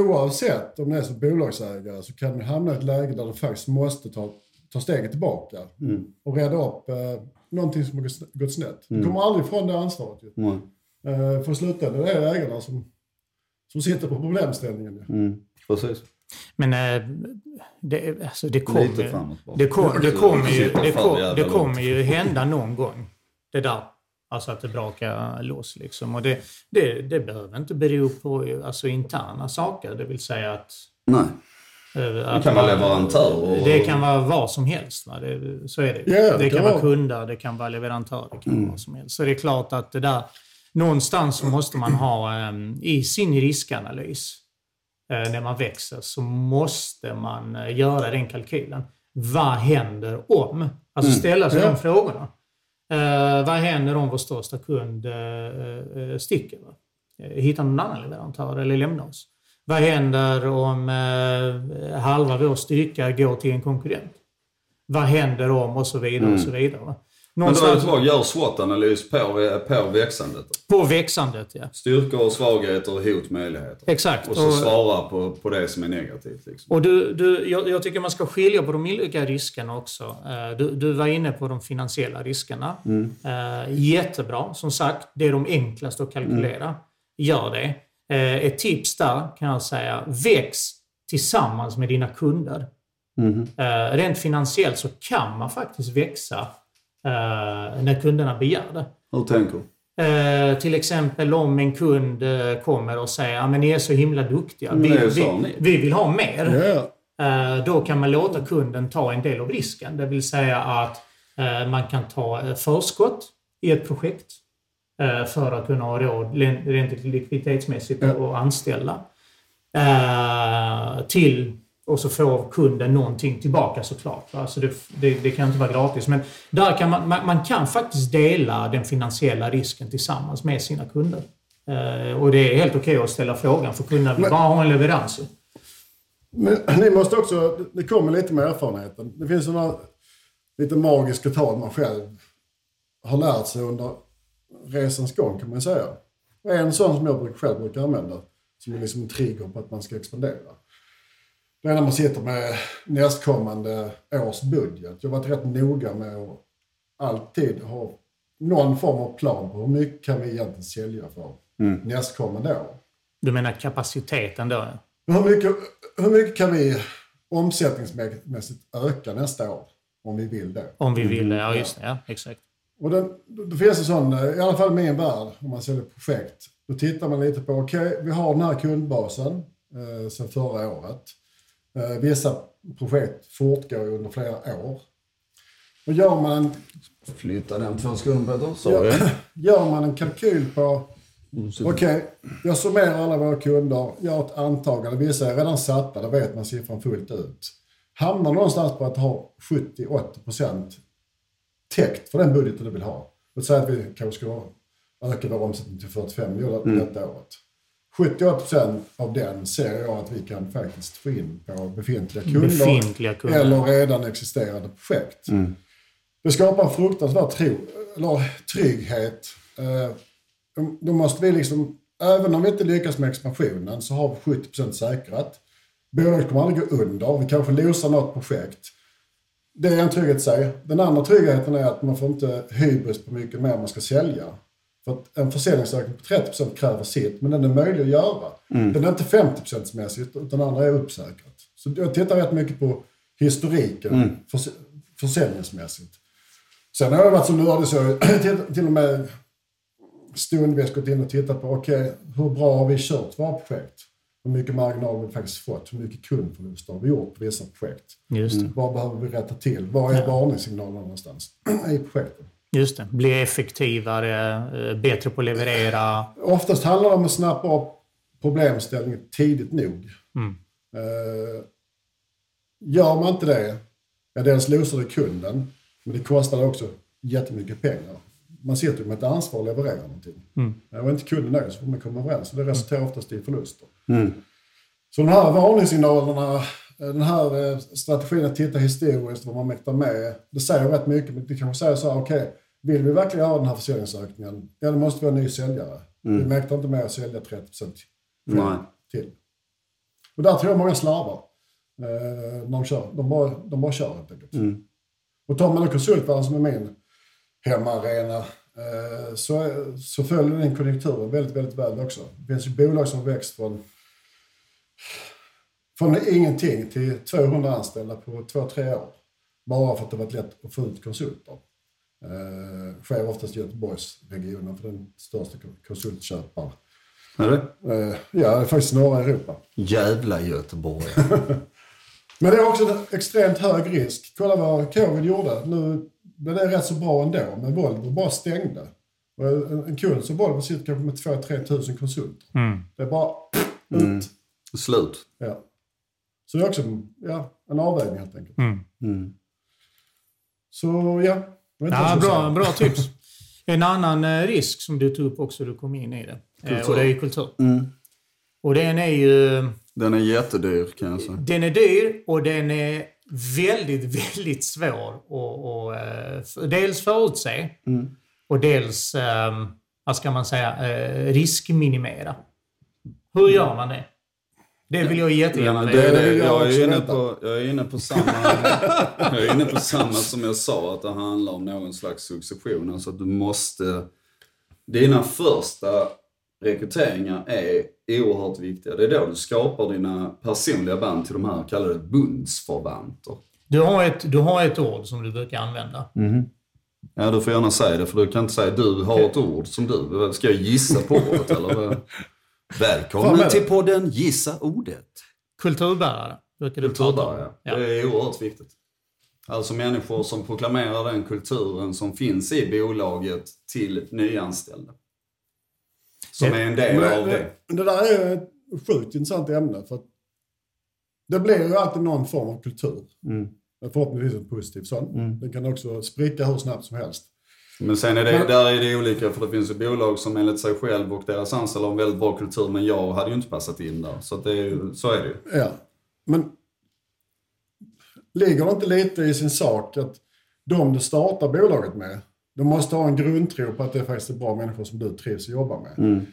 oavsett om det är som bolagsägare så kan du hamna i ett läge där du faktiskt måste ta, ta steget tillbaka Mm. och reda upp eh, någonting som har gått- snett. Du kommer aldrig ifrån det ansvaret. Ju. Nej. Eh, för i slutändan är det ägarna som, som sitter på problemställningen. Ju. Mm. Precis. Men eh, det, alltså det kommer, bara. det, kom, det, kommer ju, det, kom, det kommer ju hända någon gång. Det där. Alltså att det brakar loss liksom. Och det, det, det behöver inte bero på alltså, interna saker. Det vill säga att... Nej. Eh, att kan vara leverantör och- Det kan vara vad som helst. Va? Det, så är det. Ja, det det kan vara kunder, det kan vara leverantörer, det kan Mm. vara vad som helst. Så det är klart att det där... Någonstans måste man ha eh, i sin riskanalys eh, när man växer så måste man eh, göra den kalkylen. Vad händer om? Alltså ställa sig Ja. de frågorna. Vad händer om vår största kund sticker? Hittar någon annan leverantör eller lämnar oss? Vad händer om eh, halva vår styrka går till en konkurrent? Vad händer om och så vidare och så vidare. Men då är det gör SWOT-analys på, på växandet. På växandet, ja. Styrkor och svagheter, hot, möjligheter. Exakt. Och så svara på, på det som är negativt. Liksom. Och du, du, jag, jag tycker man ska skilja på de olika riskerna också. Eh, Du, du var inne på de finansiella riskerna. Eh, jättebra. Som sagt, det är de enklaste att kalkylera. Gör det. Eh, Ett tips där kan jag säga, väx tillsammans med dina kunder. Eh, Rent finansiellt så kan man faktiskt växa eh, när kunderna begär det. Hur tänker? Eh, till exempel om en kund eh, kommer och säger att ni är så himla duktiga. Vi, vi, vi vill ha mer. Ja. Eh, då kan man låta kunden ta en del av risken. Det vill säga att man kan ta förskott i ett projekt för att kunna ha råd rent likviditetsmässigt att anställa. Eh, till och så får kunden någonting tillbaka såklart. va. Så det, det, det kan inte vara gratis. Men där kan man, man, man kan faktiskt dela den finansiella risken tillsammans med sina kunder. Eh, och det är helt okej att ställa frågan för kunderna vill bara ha en leverans. Men ni måste också, det kommer lite med erfarenheten. Det finns sådana lite magiska tal man själv har lärt sig under resans gång kan man säga. Och En sån som jag brukar- själv brukar använda, som är liksom en trigger på att man ska expandera. Det är när man sitter med nästkommande års budget. Jag har varit rätt noga med att alltid ha någon form av plan på hur mycket kan vi egentligen sälja för nästkommande år. Du menar kapaciteten då? Hur mycket, hur mycket kan vi omsättningsmässigt öka nästa år? Om vi vill det. Om vi vill det. Ja, just det. Ja, exakt. Och den, då finns det sån, eh, i alla fall i min värld, om man säljer projekt. Då tittar man lite på, okej, vi har den här kundbasen eh, sedan förra året. Eh, vissa projekt fortgår ju under flera år. Och gör man en, Flytta den två sekunder Peter. gör, Sorry. [laughs] gör man en kalkyl på Okej, jag summerar alla våra kunder, gör ett antagande. Vissa är redan satta, då vet man siffran fullt ut. Hamnar någonstans på att ha 70-80% täckt för den budgeten du vill ha. Låt säga att vi kanske ska öka vår omsättning till 45 miljoner detta året. 70-80% av den ser jag att vi kan faktiskt få in på befintliga kunder. Befintliga kunder. Eller redan existerande projekt. Det skapar en fruktansvärd tro, eller trygghet. Eh, då- Då måste vi liksom, även om vi inte lyckas med expansionen så har vi 70% säkrat. Bolaget kommer aldrig gå under. Vi kanske losar något projekt. Det är en trygghet i sig. Den andra tryggheten är att man får inte hybris på mycket mer man ska sälja. För att en försäljningsökning på 30% kräver sitt, men den är möjlig att göra. Den är inte 50% mässigt, utan den andra är uppsäkrat. Så jag tittar rätt mycket på historiken förs- försäljningsmässigt. Sen har jag varit så nördig så jag till, till och med stundvis gått in och tittat på, okej, hur bra har vi kört våra projekt? Hur mycket marginal har vi faktiskt fått? Hur mycket kundförluster har vi gjort på vissa projekt? Just det. Vad behöver vi rätta till? Var är varningssignalerna någonstans [clears throat] i projekten? Just det. Bli effektivare, eh, bättre på att leverera. Oftast handlar det om att snappa upp problemställningen tidigt nog. Eh, gör man inte det, ja dels losar det kunden, men det kostar också jättemycket pengar. Man sitter ju med ett ansvar att leverera någonting. Eh, Och inte kunden nöjd så får man komma överens. Och det resulterar oftast i förluster. Så de här varningssignalerna, eh, den här eh, strategin att titta historiskt, vad man mäktar med, det säger rätt mycket. Men det kanske säger så här, okej, vill vi verkligen ha den här försäljningsökningen, ja då måste vi ha en ny säljare. Vi mäktar inte med att sälja 30% Nej. till. Och där tror jag många slarvar. Eh, när de, kör. De, bara, de bara kör helt enkelt. Och tar man en konsultvärld som är min hemmaarena eh, så, så följer den konjunkturen väldigt, väldigt väl också. Det finns ju bolag som växt från, från ingenting till 200 anställda på två, tre år. Bara för att det varit lätt att få ut konsulter. Eh, sker oftast i Göteborgsregionen för den största konsultköparen. Är det? Eh, ja, det är faktiskt norra Europa. Jävla Göteborg. [laughs] Men det är också en extremt hög risk. Kolla vad covid gjorde. Nu blev det rätt så bra ändå, men Volvo bara stängde. Och en, en kund som Volvo sitter kanske med 2-3 tusen konsulter. Det är bara ut. Slut. Ja. Så det är också en- ja, en avvägning helt enkelt. Så ja. vet inte vad Ja, ska bra, bra [laughs] tips. En annan eh, risk som du tog upp också, du kom in i det. Eh, och det är ju kultur. Och den är ju... Den är jättedyr kan jag säga. Den är dyr och den är väldigt, [laughs] väldigt svår att, att dels förutse och dels, eh, vad ska man säga, eh, riskminimera. Hur gör man det? Det vill jag jättegärna det, veta. det, vill jag är inne på, jag är inne på samma, jag är inne på samma som jag sa, att det handlar om någon slags succession. Alltså att du måste, dina första rekryteringar är oerhört viktiga. Det är då du skapar dina personliga band till de här, kallar det bundsförvanter. Du har, ett, du har ett ord som du brukar använda. Ja, du får gärna säga det, för du kan inte säga du har ett ord som du. Ska jag gissa på ordet eller? Välkommen men- till podden Gissa ordet. Kulturbärare brukar du prata om. Ja. Det är oerhört viktigt. Alltså människor som proklamerar den kulturen som finns i bolaget till nyanställda. Som är en del Men av det, det. det där är ett sjukt intressant ämne. För att det blir ju alltid någon form av kultur. Mm. Förhoppningsvis en positiv sån. Den kan också spricka hur snabbt som helst. Men sen är det, Men- där är det olika för det finns ju bolag som enligt sig själv och deras anställda har en väldigt bra kultur men jag hade ju inte passat in där. Så, det är, ju- så är det ju. Ja. Men ligger det inte lite i sin sak att de du startar bolaget med, de måste ha en grundtro på att det faktiskt är bra människor som du trivs att jobba med.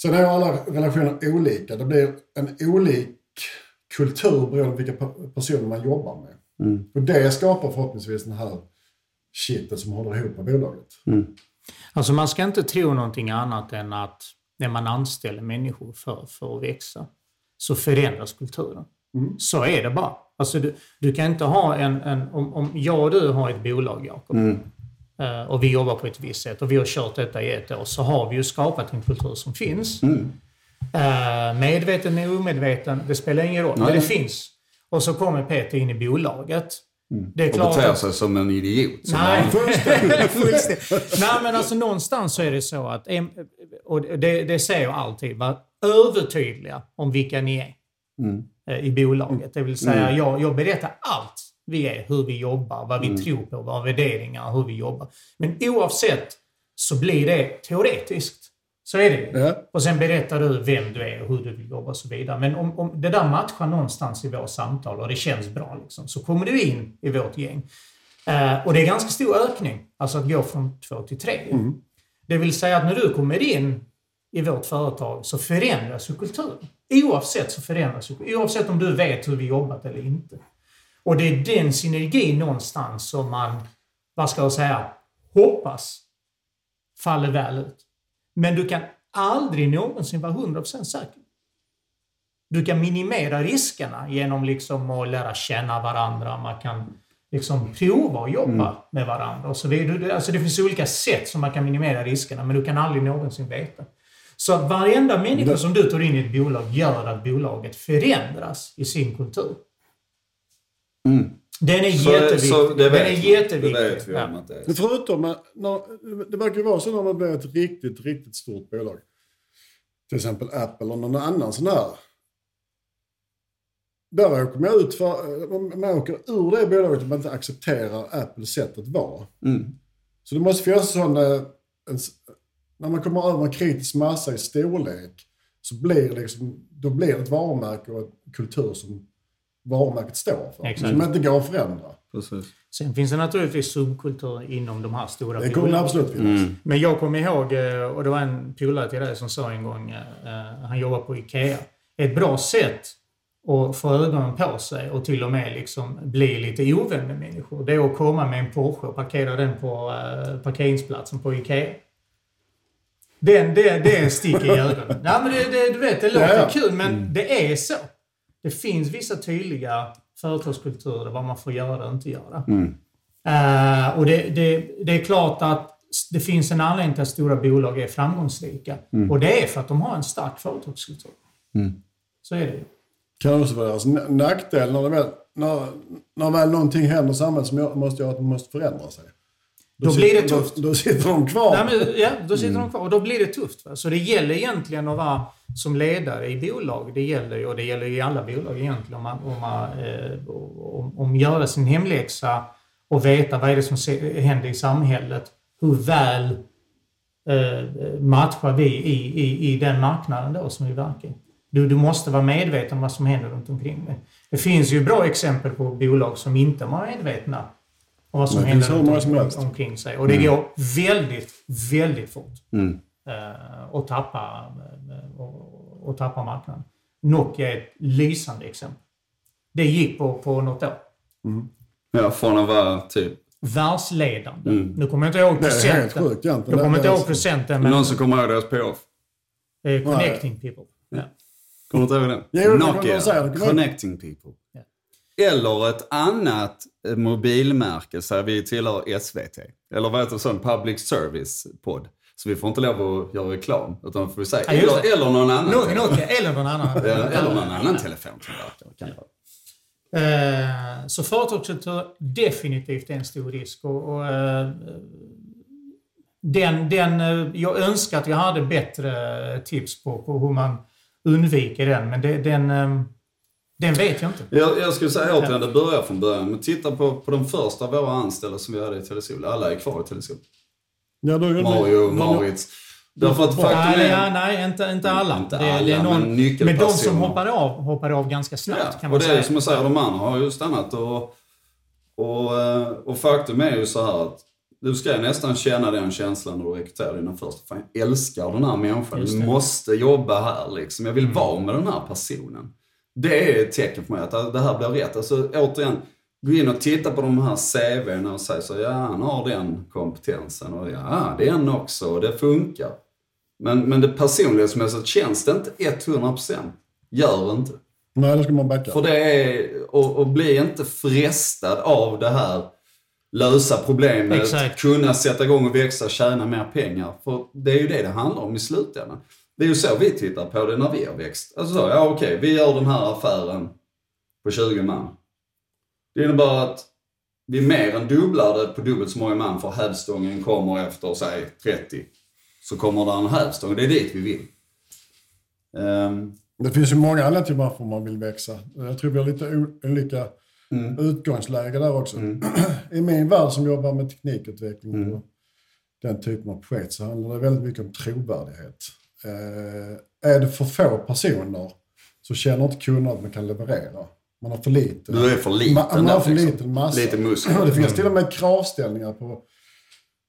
Sen är alla relationer olika. Det blir en olik kultur beroende på vilka pe- personer man jobbar med. Och det skapar förhoppningsvis den här shitet som håller ihop med bolaget. Alltså man ska inte tro någonting annat än att när man anställer människor för, för att växa så förändras kulturen. Så är det bara. Alltså du, du kan inte ha en... en om, om jag och du har ett bolag, Jakob, eh, och vi jobbar på ett visst sätt och vi har kört detta i ett år, så har vi ju skapat en kultur som finns. Eh, medveten eller omedveten, det spelar ingen roll. Men det nej. finns. Och så kommer Peter in i bolaget. Det är Och klart beter att- sig som en idiot. Som Nej, [laughs] fullständigt. Nej, men alltså någonstans så är det så att, och det, det säger jag alltid, var övertydliga om vilka ni är eh, i bolaget. Det vill säga, jag, jag berättar allt vi är, hur vi jobbar, vad vi tror på, våra värderingar, hur vi jobbar. Men oavsett så blir det teoretiskt. Så är det. Ja. Och sen berättar du vem du är och hur du vill jobba och så vidare. Men om, om det där matchar någonstans i vårt samtal och det känns bra, liksom, så kommer du in i vårt gäng. Eh, och det är ganska stor ökning, alltså att gå från två till tre. Det vill säga att när du kommer in i vårt företag så förändras ju kulturen. Oavsett så förändras ju Oavsett om du vet hur vi jobbat eller inte. Och det är den synergin någonstans som man, vad ska jag säga, hoppas faller väl ut. Men du kan aldrig någonsin vara 100% säker. Du kan minimera riskerna genom liksom att lära känna varandra. Man kan liksom prova att jobba med varandra och så vidare. Alltså det finns olika sätt som man kan minimera riskerna, men du kan aldrig någonsin veta. Så varenda människa som du tar in i ett bolag gör att bolaget förändras i sin kultur. Den är Så- jätteviktig. så det Den vet är vi. jätteviktig. Det vet vi om Ja. att det är. Men förutom, när, det verkar ju vara så när man blir ett riktigt, riktigt stort bolag. Till exempel Apple och någon annan sån här. Där åker man ut för, man åker ur det bolaget om man inte accepterar Apples sätt att vara. Så det måste finnas sån, eh, en, när man kommer över en kritisk massa i storlek så blir det liksom, då blir det ett varumärke och en kultur som varumärket står för. Exakt. Som inte går att förändra. Precis. Sen finns det naturligtvis subkulturer inom de här stora Det kommer absolut finnas. Men jag kommer ihåg, eh, och det var en polare till dig som sa en gång, eh, han jobbar på IKEA. Ett bra sätt att få ögonen på sig och till och med liksom bli lite ovän med människor, det är att komma med en Porsche och parkera den på eh, parkeringsplatsen på IKEA. Den, det, det är en stick i ögonen. Ja, men det, det, du vet, det låter Ja, ja. kul, men det är så. Det finns vissa tydliga företagskulturer vad man får göra och inte göra. Eh, och det, det, det är klart att det finns en anledning till att stora bolag är framgångsrika. Och det är för att de har en stark företagskultur. Så är det ju. kan också vara deras nackdel när, det väl, när, när väl någonting händer i samhället som gör- måste göra att måste förändra sig. Då sitter- blir det tufft. Då, då sitter de kvar. Nej, men, ja, då sitter de kvar och då blir det tufft. Va? Så det gäller egentligen att vara som ledare i bolag. Det gäller och det gäller i alla bolag egentligen, om man, om man eh, om, om göra sin hemläxa och veta vad är det som händer i samhället. Hur väl eh, matchar vi i, i, i den marknaden då som vi verkar i. Du, du måste vara medveten om vad som händer runt omkring dig. Det finns ju bra exempel på bolag som inte var medvetna om vad som Det händer runt som om, helst. omkring sig. Och det går väldigt, väldigt fort Mm. eh, att tappa, eh, och, och tappa marknaden. Nokia är ett lysande exempel. Det gick på, på något år. Ja, från att vara typ Världsledande. Mm. Nu kommer jag inte ihåg procenten. sjukt. Jag kommer inte ihåg procenten, men någon som kommer ihåg deras payoff. eh, connecting people. Ja. Kommer inte ihåg den? Nokia, Connecting People. Eller ett annat eh, mobilmärke, så här, vi tillhör SVT. Eller vad heter det, sån public service podd. Så vi får inte lov att göra reklam, utan får vi säga Ja, eller, eller någon annan. Nå- Nokia eller någon annan. eller, eller någon annan telefontillverkare. kan det vara. Eh, Så företagskultur definitivt är en stor risk. Och, och, eh, den, den, jag önskar att jag hade bättre tips på, på hur man undviker den, men det, den, den vet jag inte. Jag, jag skulle säga återigen, det börjar från början. Men titta på, på de första av våra anställda som vi hade i Telesol. Alla är kvar i Telesol. Ja, då är det- Mario, Maurits. Därför att faktum Nej, ja, är... nej inte, inte alla. Inte det, det alla, är någon, men men de som hoppade av, hoppade av ganska snabbt Ja, kan och man det är säga. som jag säger, de andra har ju stannat och, och, eh, och faktum är ju så här att du ska nästan känna den känslan när du rekryterar dina första. Fan, jag älskar den här människan. Du det. Mm. måste jobba här liksom. Jag vill vara med den här personen. Det är ett tecken för mig att det här blir rätt. Alltså återigen, gå in och titta på de här CVn och säga så ja han har den kompetensen och ja den också och det funkar. Men, men det personlighetsmässigt känns det inte 100%. Gör inte. Nej, då ska man backa. För det är, och, och bli inte frestad av det här lösa problemet, Exakt. kunna sätta igång och växa, tjäna mer pengar. För det är ju det det handlar om i slutändan. Det är ju så vi tittar på det när vi har växt. Alltså så, ja okej, vi gör den här affären på 20 man. Det innebär att vi mer än dubblar det på dubbelt så många man för hävstången kommer efter, säg 30. Så kommer det en hävstång, det är dit vi vill. Ehm, Det finns ju många anledningar till varför man vill växa. Jag tror vi har lite olika Mm. utgångsläge där också. [clears throat] I min värld som jobbar med teknikutveckling Mm. och den typen av projekt så handlar det väldigt mycket om trovärdighet. Eh, är det för få personer så känner inte kunderna att man kan leverera. Man har för lite. Du är för liten Ma- man där, har för liksom. liten massa. Lite muskler. [clears throat] Det finns till och med kravställningar på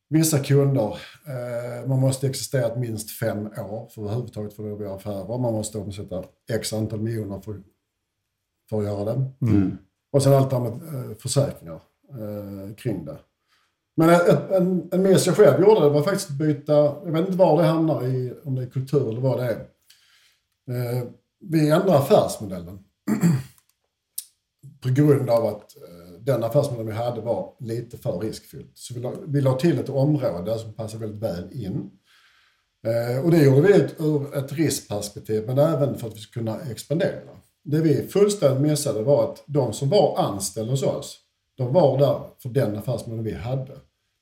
vissa kunder. Eh, man måste existera minst fem år för att överhuvudtaget få lov att göra affärer. Man måste omsätta x antal miljoner för, för att göra det. Mm. Och sen allt det här med eh, försäkringar eh, kring det. Men ett, en, en miss jag själv gjorde det var faktiskt att byta, jag vet inte var det hamnar i, om det är kultur eller vad det är. Eh, vi ändrade affärsmodellen. [clears throat] på grund av att eh, den affärsmodellen vi hade var lite för riskfylld. Så vi la, vi la till ett område som passade väldigt väl in. Eh, och det gjorde vi ut, ur ett riskperspektiv, men även för att vi skulle kunna expandera. Det vi fullständigt missade var att de som var anställda hos oss, de var där för den affärsmodellen vi hade.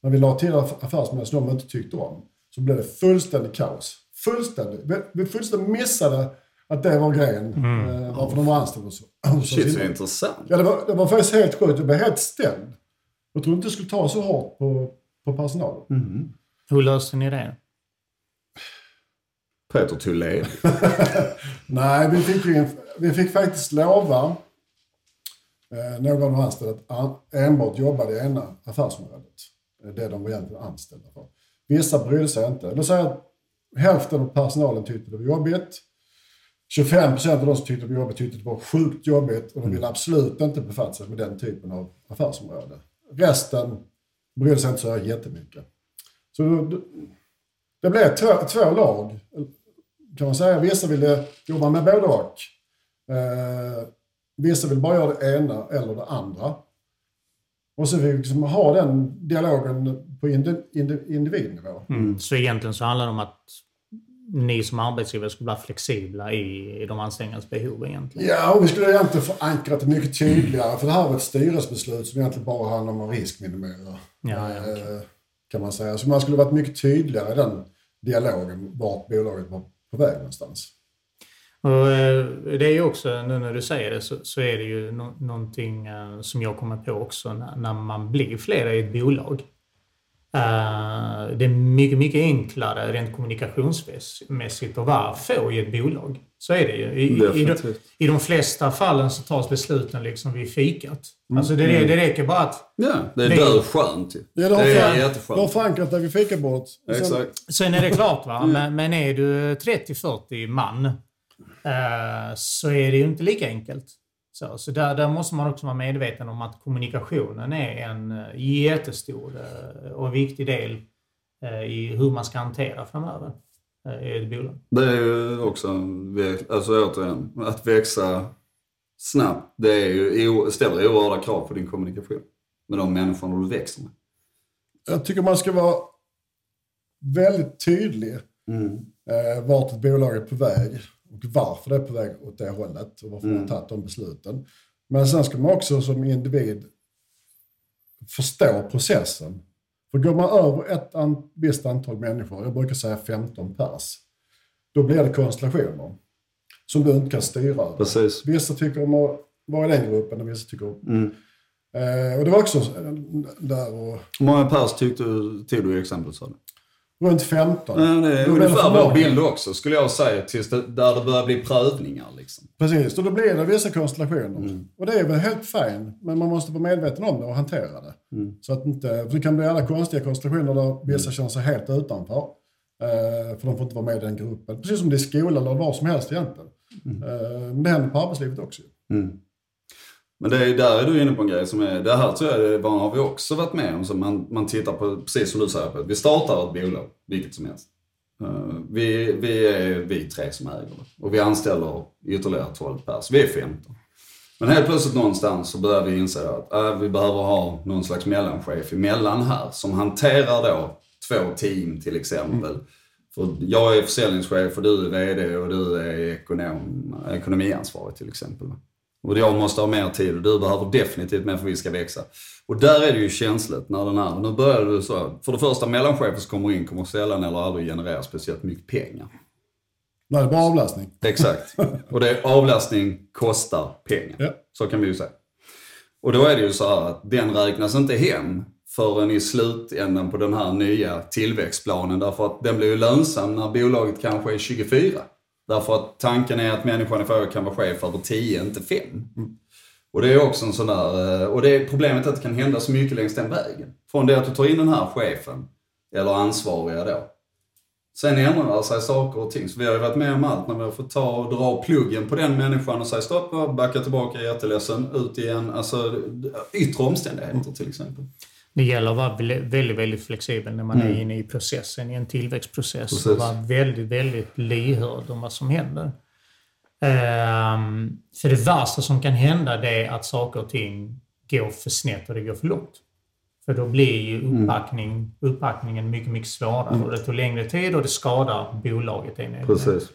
När vi la till aff- affärsmodellen som de inte tyckte om, så blev det fullständigt kaos. Fullständigt. Vi, fullständigt missade att det var grejen, eh, varför de var anställda oss. Shit, så intressant. Ja, det var, det var faktiskt helt sjukt. Jag blev helt ställd. Jag trodde inte det skulle ta så hårt på, på personalen. Mm. Hur löste ni det? Peter Thulén. [laughs] Nej, vi fick, ju, vi fick faktiskt lova eh, någon av de anställda att enbart jobba i ena affärsområdet. Det de var egentligen anställda för. Vissa brydde sig inte. Låt säga att hälften av personalen tyckte det var jobbigt. 25 procent av de som tyckte det var jobbigt tyckte det var sjukt jobbigt och de ville absolut inte befatta sig med den typen av affärsområde. Resten brydde sig inte så jättemycket. Så det, det blev två, två lag kan man säga. Vissa ville jobba med både och. Eh, vissa vill bara göra det ena eller det andra. Och så vill vi liksom ha den dialogen på indi, indi, individnivå. Mm. Så egentligen så handlar det om att ni som arbetsgivare skulle vara flexibla i, i de anställdas behov egentligen. Ja, och vi skulle egentligen förankrat det mycket tydligare. För det här var ett styrelsebeslut som egentligen bara handlar om att riskminimera. Ja, ja, eh, Kan man säga. Så man skulle varit mycket tydligare i den dialogen vart bolaget var på väg någonstans. Och, eh, det är ju också, nu när du säger det, så, så är det ju no någonting eh, som jag kommer på också när, när man blir flera i ett bolag. Eh, det är mycket, mycket enklare rent kommunikationsmässigt att vara få i ett bolag Så är det ju. I, i, de. I de flesta fallen så tas besluten liksom vid fikat. Mm. Alltså det, det räcker bara att... Ja, det är Det- död skönt ju. Ja, det har, det är föran- du har jätteskönt. förankrat dig vid fikabordet. Sen- Exakt. Sen är det klart, va? Men, men är du 30-40 man så är det ju inte lika enkelt. Så, så där, där måste man också vara medveten om att kommunikationen är en eh, jättestor eh, och viktig del eh, i hur man ska hantera framöver eh, i ett bolag. Det är ju också, alltså återigen, att växa snabbt, det är ju, ställer oerhörda krav på din kommunikation med de människorna du växer med. Jag tycker man ska vara väldigt tydlig eh, vart ett bolag är på väg och varför det är på väg åt det hållet och varför man har tagit de besluten. Men sen ska man också som individ förstå processen. För går man över ett an- visst antal människor, jag brukar säga 15 pers, då blir det konstellationer som du inte kan styra över. Precis. Vissa tycker om att vara i den gruppen och vissa tycker om... Eh, och det var också eh, där och Hur många pers tyckte tog du i exemplet sa du? Runt 15. Ja, det är ungefär vår bild också skulle jag säga, tills det, där det börjar bli prövningar liksom. Precis, och då blir det vissa konstellationer. Mm. Och det är väl helt fine, men man måste vara medveten om det och hantera det. Mm. Så att inte, för det kan bli alla konstiga konstellationer där vissa känner sig helt utanför. Eh, för de får inte vara med i den gruppen. Precis som det är i skolan eller var som helst egentligen. Mm. Eh, men det händer på arbetslivet också. Men det är, där är du inne på en grej som är, det här tror jag det har vi också varit med om. Så man, man tittar på, precis som du säger, på, vi startar ett bolag, vilket som helst. Eh, vi, vi är vi tre som äger det och vi anställer ytterligare 12 pers, vi är 15. Men helt plötsligt någonstans så börjar vi inse att äh, vi behöver ha någon slags mellanchef emellan här som hanterar då två team till exempel. För jag är försäljningschef och du är VD och du är ekonom, ekonomiansvarig till exempel. Och jag måste ha mer tid och du behöver definitivt mer för att vi ska växa. Och där är det ju känsligt när den här, nu börjar du så, för det första mellanchefen som kommer in kommer sällan eller aldrig generera speciellt mycket pengar. Nej, det är bara avlastning. Exakt. [laughs] Och det, avlastning kostar pengar. Ja. Så kan vi ju säga. Och då är det ju så här att den räknas inte hem förrän i slutändan på den här nya tillväxtplanen. Därför att den blir ju lönsam när bolaget kanske är 24. Därför att tanken är att människan i fråga kan vara chef över 10, inte 5. Mm. Och det är också en sån där, eh, och det är problemet att det kan hända så mycket längs den vägen. Från det att du tar in den här chefen, eller ansvariga då. Sen ändrar sig saker och ting. Så vi har ju varit med om allt när vi har fått ta och dra pluggen på den människan och säga stopp, backa tillbaka, jätteledsen, ut igen. Alltså yttre omständigheter till exempel. Det gäller att vara vä- väldigt, väldigt flexibel när man är inne i processen, i en tillväxtprocess. Precis. Och vara väldigt, väldigt lyhörd om vad som händer. Ehm, för det värsta som kan hända det är att saker och ting går för snett och det går för långt. För då blir ju uppbackning, uppbackningen mycket, mycket svårare och det tar längre tid och det skadar bolaget. Precis.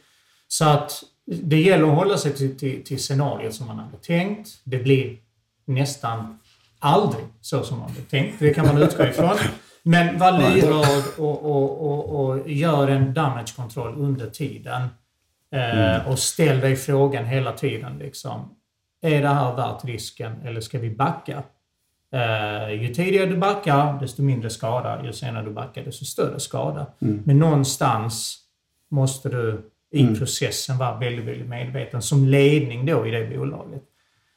Så att det gäller att hålla sig till, till, till scenariot som man hade tänkt. Det blir nästan aldrig så som man hade tänkt. Det kan man utgå ifrån. Men var lyhörd och, och, och, och gör en damage control under tiden. Eh, och ställ dig frågan hela tiden. Liksom, är det här värt risken eller ska vi backa? Eh, ju tidigare du backar, desto mindre skada. Ju senare du backar, desto större skada. Men någonstans måste du i processen vara väldigt, väldigt medveten som ledning då i det bolaget.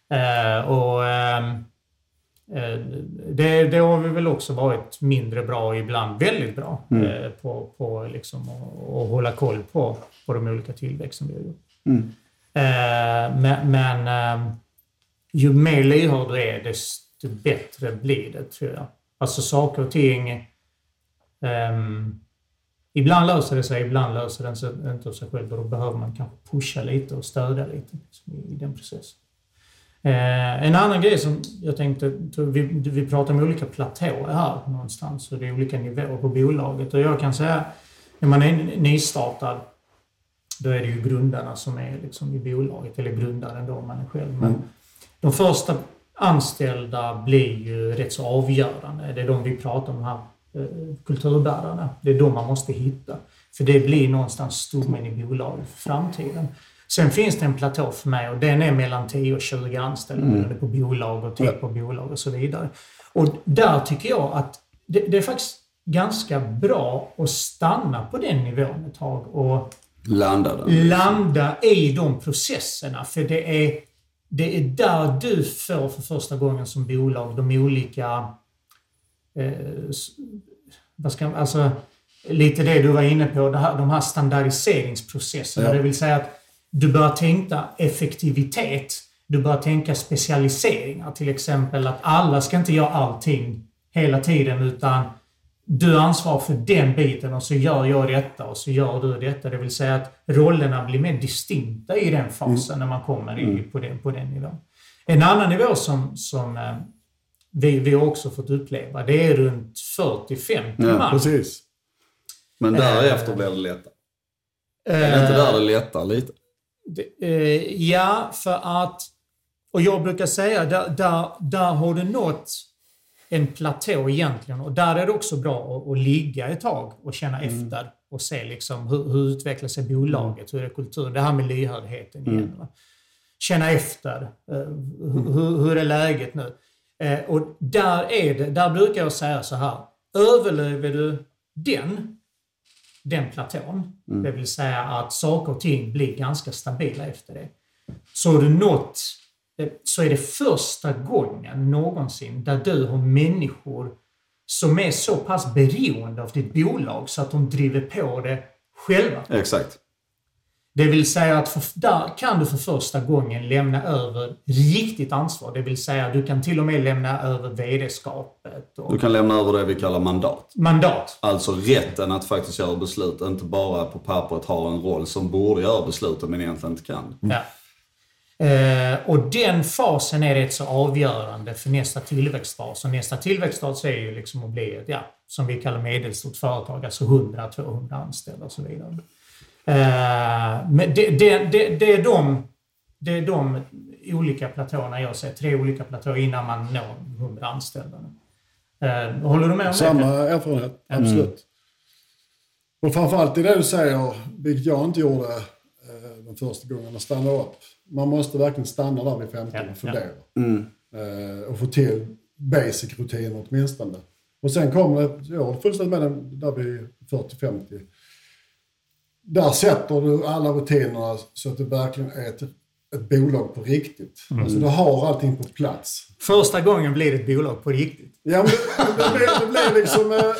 Eh, och ehm, eh, det, det har vi väl också varit mindre bra, ibland väldigt bra, eh, på, på liksom att hålla koll på, på de olika tillväxten vi har gjort. Eh, men men ju mer lyhörd du är, desto bättre blir det, tror jag. Alltså saker och ting... ehm, ibland löser det sig, ibland löser den sig inte av sig själv. Och då behöver man kanske pusha lite och stödja lite liksom, i den processen. Eh, en annan grej som jag tänkte, vi, vi pratar om olika platåer här någonstans och det är olika nivåer på bolaget. Och jag kan säga, när man är nystartad, då är det ju grundarna som är liksom i bolaget, eller grundaren då om man är själv. Men de första anställda blir ju rätt så avgörande. Det är de vi pratar om här, eh, kulturbärarna. Det är de man måste hitta. För det blir någonstans stommen i bolaget för framtiden. Sen finns det en platå för mig och den är mellan 10 och 20 anställda beroende på bolag och typ av bolag och så vidare. Och där tycker jag att det, det är faktiskt ganska bra att stanna på den nivån ett tag och Landa den. landa i de processerna. För det är, det är där du får för första gången som bolag de olika... Eh, vad ska, man- alltså, lite det du var inne på, det här, de här standardiseringsprocesserna. Ja. Det vill säga att du börjar tänka effektivitet. Du börjar tänka specialiseringar. Till exempel att alla ska inte göra allting hela tiden utan du ansvarar för den biten och så gör jag detta och så gör du detta. Det vill säga att rollerna blir mer distinkta i den fasen när man kommer i, på, den, på den nivån. En annan nivå som, som eh, vi, vi har också fått uppleva, det är runt 40-50 Ja, man. Precis. Men därefter blir det lättare. Är det inte där det lättar lite? Eh, ja, för att... Och jag brukar säga, där, där, där har du nått en platå egentligen. Och där är det också bra att, att ligga ett tag och känna efter och se liksom hur, hur utvecklar sig bolaget, hur är kulturen? Det här med lyhördheten igen. Va? Känna efter. Eh, hur, hur- hur är läget nu? Eh, och där är det, där brukar jag säga så här. Överlever du den, den platån, det vill säga att saker och ting blir ganska stabila efter det. Så har du nått, eh, så är det första gången någonsin där du har människor som är så pass beroende av ditt bolag så att de driver på det själva. Exakt. Det vill säga att för, där kan du för första gången lämna över riktigt ansvar. Det vill säga du kan till och med lämna över vd-skapet och Du kan lämna över det vi kallar mandat. mandat. Alltså rätten att faktiskt göra beslut, inte bara på pappret ha en roll som borde göra besluten men egentligen inte kan. Ja. Eh, och den fasen är rätt så avgörande för nästa tillväxtfas. Och nästa tillväxtfas är ju liksom att bli ett, ja, som vi kallar medelstort företag, alltså 100-200 anställda och så vidare. Eh, men det, det, det, det, är de, det är de olika platåerna jag ser, tre olika platåer innan man når 100 anställda. Eh, håller du med om Samma det? erfarenhet, absolut. Och framförallt i det du säger, vilket jag inte gjorde eh, den första gången, att stanna upp. Man måste verkligen stanna där vid 15 Ja, och fundera. Mm. Eh, och få till basic rutiner åtminstone. Och sen kommer det, jag håller fullständigt med den där vid 40-50. Där sätter du alla rutinerna så att det verkligen är ett, ett bolag på riktigt. Alltså du har allting på plats. Första gången blir det ett bolag på riktigt. Ja, men [laughs] det, det, blir, det blir liksom... eh,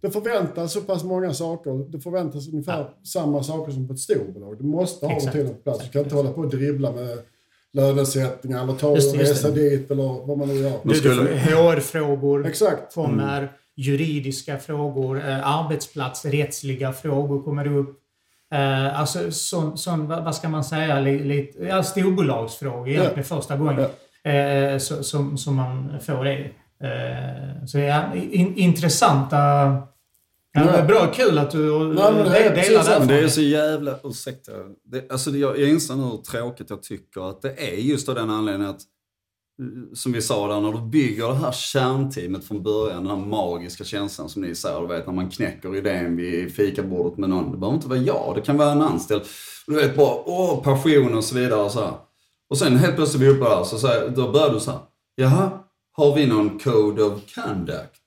Det förväntas så pass många saker. Det förväntas ungefär samma saker som på ett storbolag. Du måste ha rutinerna på plats. Du kan inte hålla på och dribbla med lönesättningar eller ta Just och resa dit eller vad man nu gör. Du, du HR-frågor Exakt. kommer, juridiska frågor, eh, arbetsplatsrättsliga frågor kommer upp. Eh, alltså sån, sån, vad, vad ska man säga, lite, ja, storbolagsfrågor egentligen första gången eh, så, som, som man får det. Eh, så ja, in, intressanta... Ja, Ja. Bra, kul att du Nej, men det precis delar så. den. Men det är så jävla, ursäkta. Det, alltså det, jag jag inser nu hur tråkigt jag tycker att det är just av den anledningen att, som vi sa där, när du bygger det här kärnteamet från början, den här magiska känslan som ni säger, du vet när man knäcker idén vid fikabordet med någon. Det behöver inte vara jag, det kan vara en anställd. Du vet bara, åh, passion och så vidare och så här. Och sen helt plötsligt vi uppe där, så här, då börjar du så här, jaha, har vi någon code of conduct?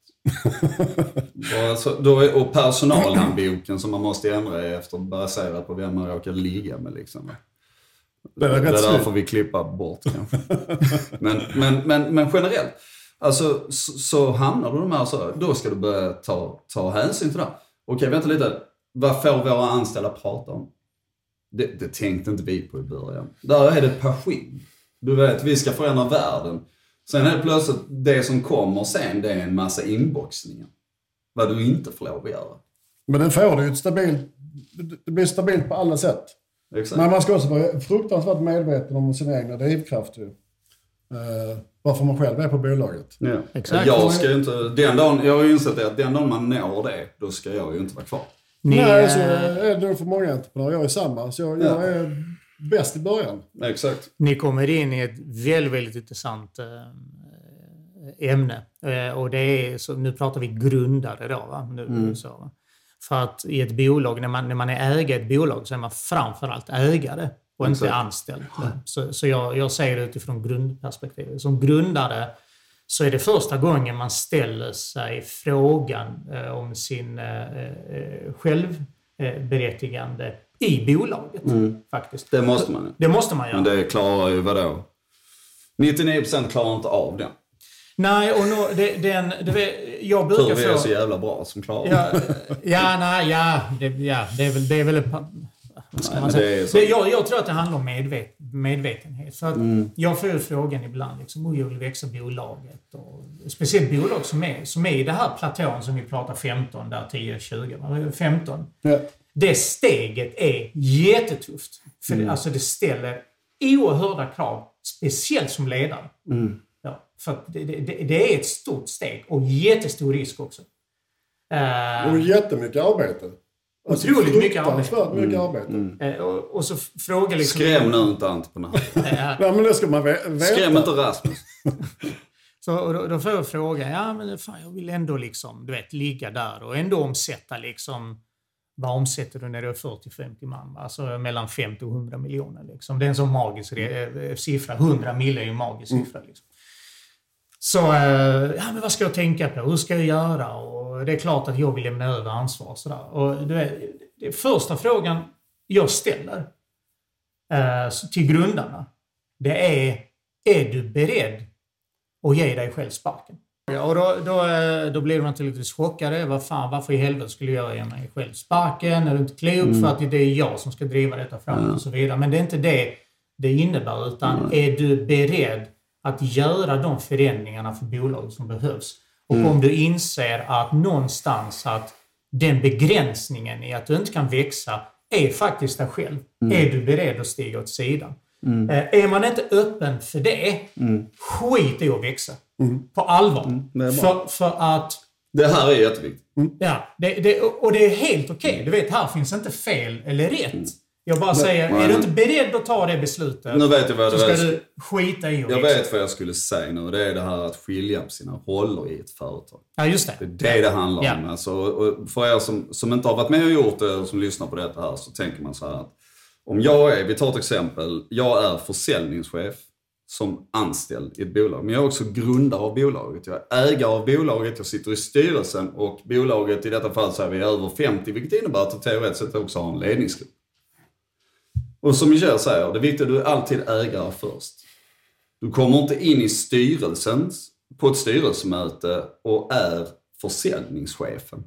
[laughs] och, alltså, då är, och personalhandboken som man måste ändra efter baserat på vem man råkar ligga med. Liksom. Det Det är rätt därför snyggt. vi klippar bort kanske. [laughs] men, men, men, men generellt, alltså, så, så hamnar du de här så då ska du börja ta, ta hänsyn till det. Okej, vänta lite. Vad får våra anställda prata om? Det, det tänkte inte vi på i början. Där är det passion. Du vet, vi ska förändra världen. Sen är det plötsligt, det som kommer sen, det är en massa inboxningar. Vad du inte får lov att göra. Men den får du ju ett stabilt... Det blir stabilt på alla sätt. Exakt. Men man ska också vara fruktansvärt medveten om sina egna drivkrafter. ju. Eh, varför man själv är på bolaget. Ja. Exakt. Jag ska ju inte, den dagen, jag har ju insett det, att den dagen man når det, då ska jag ju inte vara kvar. Ni, Nej, så eh, är det nog för många entreprenörer. Jag är samma, så jag, Ja. jag är bäst i början. Exakt. Ni kommer in i ett väldigt, väldigt intressant eh, ämne. Eh, och det är, så, nu pratar vi grundare då. Va? Nu, så, va? För att i ett bolag, när man, när man är ägare i ett bolag så är man framförallt ägare och inte Exakt. anställd. Så, så jag, jag säger det utifrån grundperspektivet. Som grundare så är det första gången man ställer sig frågan eh, om sin eh, eh, självberättigande i bolaget. Faktiskt. Det måste man ju. Det måste man göra. Men det klarar ju vadå? 99% klarar inte av det. Nej, och nå, det, den, det, vet- jag Tur brukar vi är så få... jävla bra som klarar. Ja, ja, nej, ja, det, ja, det är väl, det är väl vad ska Nej, man säga? så. Det, jag, jag tror att det handlar om medvet, medvetenhet. För att Mm. Jag får ju frågan ibland, liksom, "Oj, jag vill växa bolaget. Och, speciellt bolag som är, som är i det här platån som vi pratar 15, där 10, 20, va? 15. Ja. Det steget är jättetufft. För Mm. det, alltså det ställer oerhörda krav, speciellt som ledare. Mm. För det, det, det är ett stort steg och jättestor risk också. Eh, Och jättemycket arbete. Alltså, Otroligt mycket arbete. mycket arbete. eh, och, och så f- frågar liksom... Skräm nu inte entreprenörer. Eh, [laughs] Nej, men det ska man ve- veta. Skräm inte Rasmus. [laughs] Så, och då, då får jag fråga, ja men fan jag vill ändå liksom, du vet, ligga där och ändå omsätta liksom, vad omsätter du när du är 40-50 man? va? Alltså mellan 50 och 100 miljoner liksom. Det är en sån magisk eh, siffra. 100 mil är ju en magisk siffra liksom. Så, eh, ja men vad ska jag tänka på? Hur ska jag göra? Och det är klart att jag vill lämna över ansvar och sådär. Och du vet, det första frågan jag ställer eh, till grundarna, det är, är du beredd och ge dig själv sparken. Ja, och då, då, eh, då blir de naturligtvis chockade. Vad fan, varför i helvete skulle jag ge mig själv sparken? Är du inte klok? För att det är jag som ska driva detta framåt och så vidare. Men det är inte det det innebär. Utan är du beredd att göra de förändringarna för bolaget som behövs? Och om du inser att någonstans att den begränsningen i att du inte kan växa är faktiskt dig själv. Är du beredd att stiga åt sidan? Eh, Är man inte öppen för det, skit i att växa. På allvar. bra. för, för att, Det här är jätteviktigt. ja, det, det, och det är helt okej. Du vet, här finns inte fel eller rätt. Jag bara säger, nej. är du inte beredd att ta det beslutet Nu vet jag vad så ska du skita i att Jag vet vad jag skulle säga nu. Det är det här att skilja på sina roller i ett företag. Ja, just Det det. är det det handlar Ja. om. Alltså, och för er som, som inte har varit med och gjort det, eller som lyssnar på detta här, så tänker man så här att om jag är, vi tar ett exempel, jag är försäljningschef som anställd i ett bolag. Men jag är också grundare av bolaget. Jag är ägare av bolaget, jag sitter i styrelsen och bolaget, i detta fall så är vi över 50, vilket innebär att det teoretiskt sett också har en ledningsgrupp. Och som Michel säger, det viktiga är att du är alltid ägare först. Du kommer inte in i styrelsen på ett styrelsemöte och är försäljningschefen.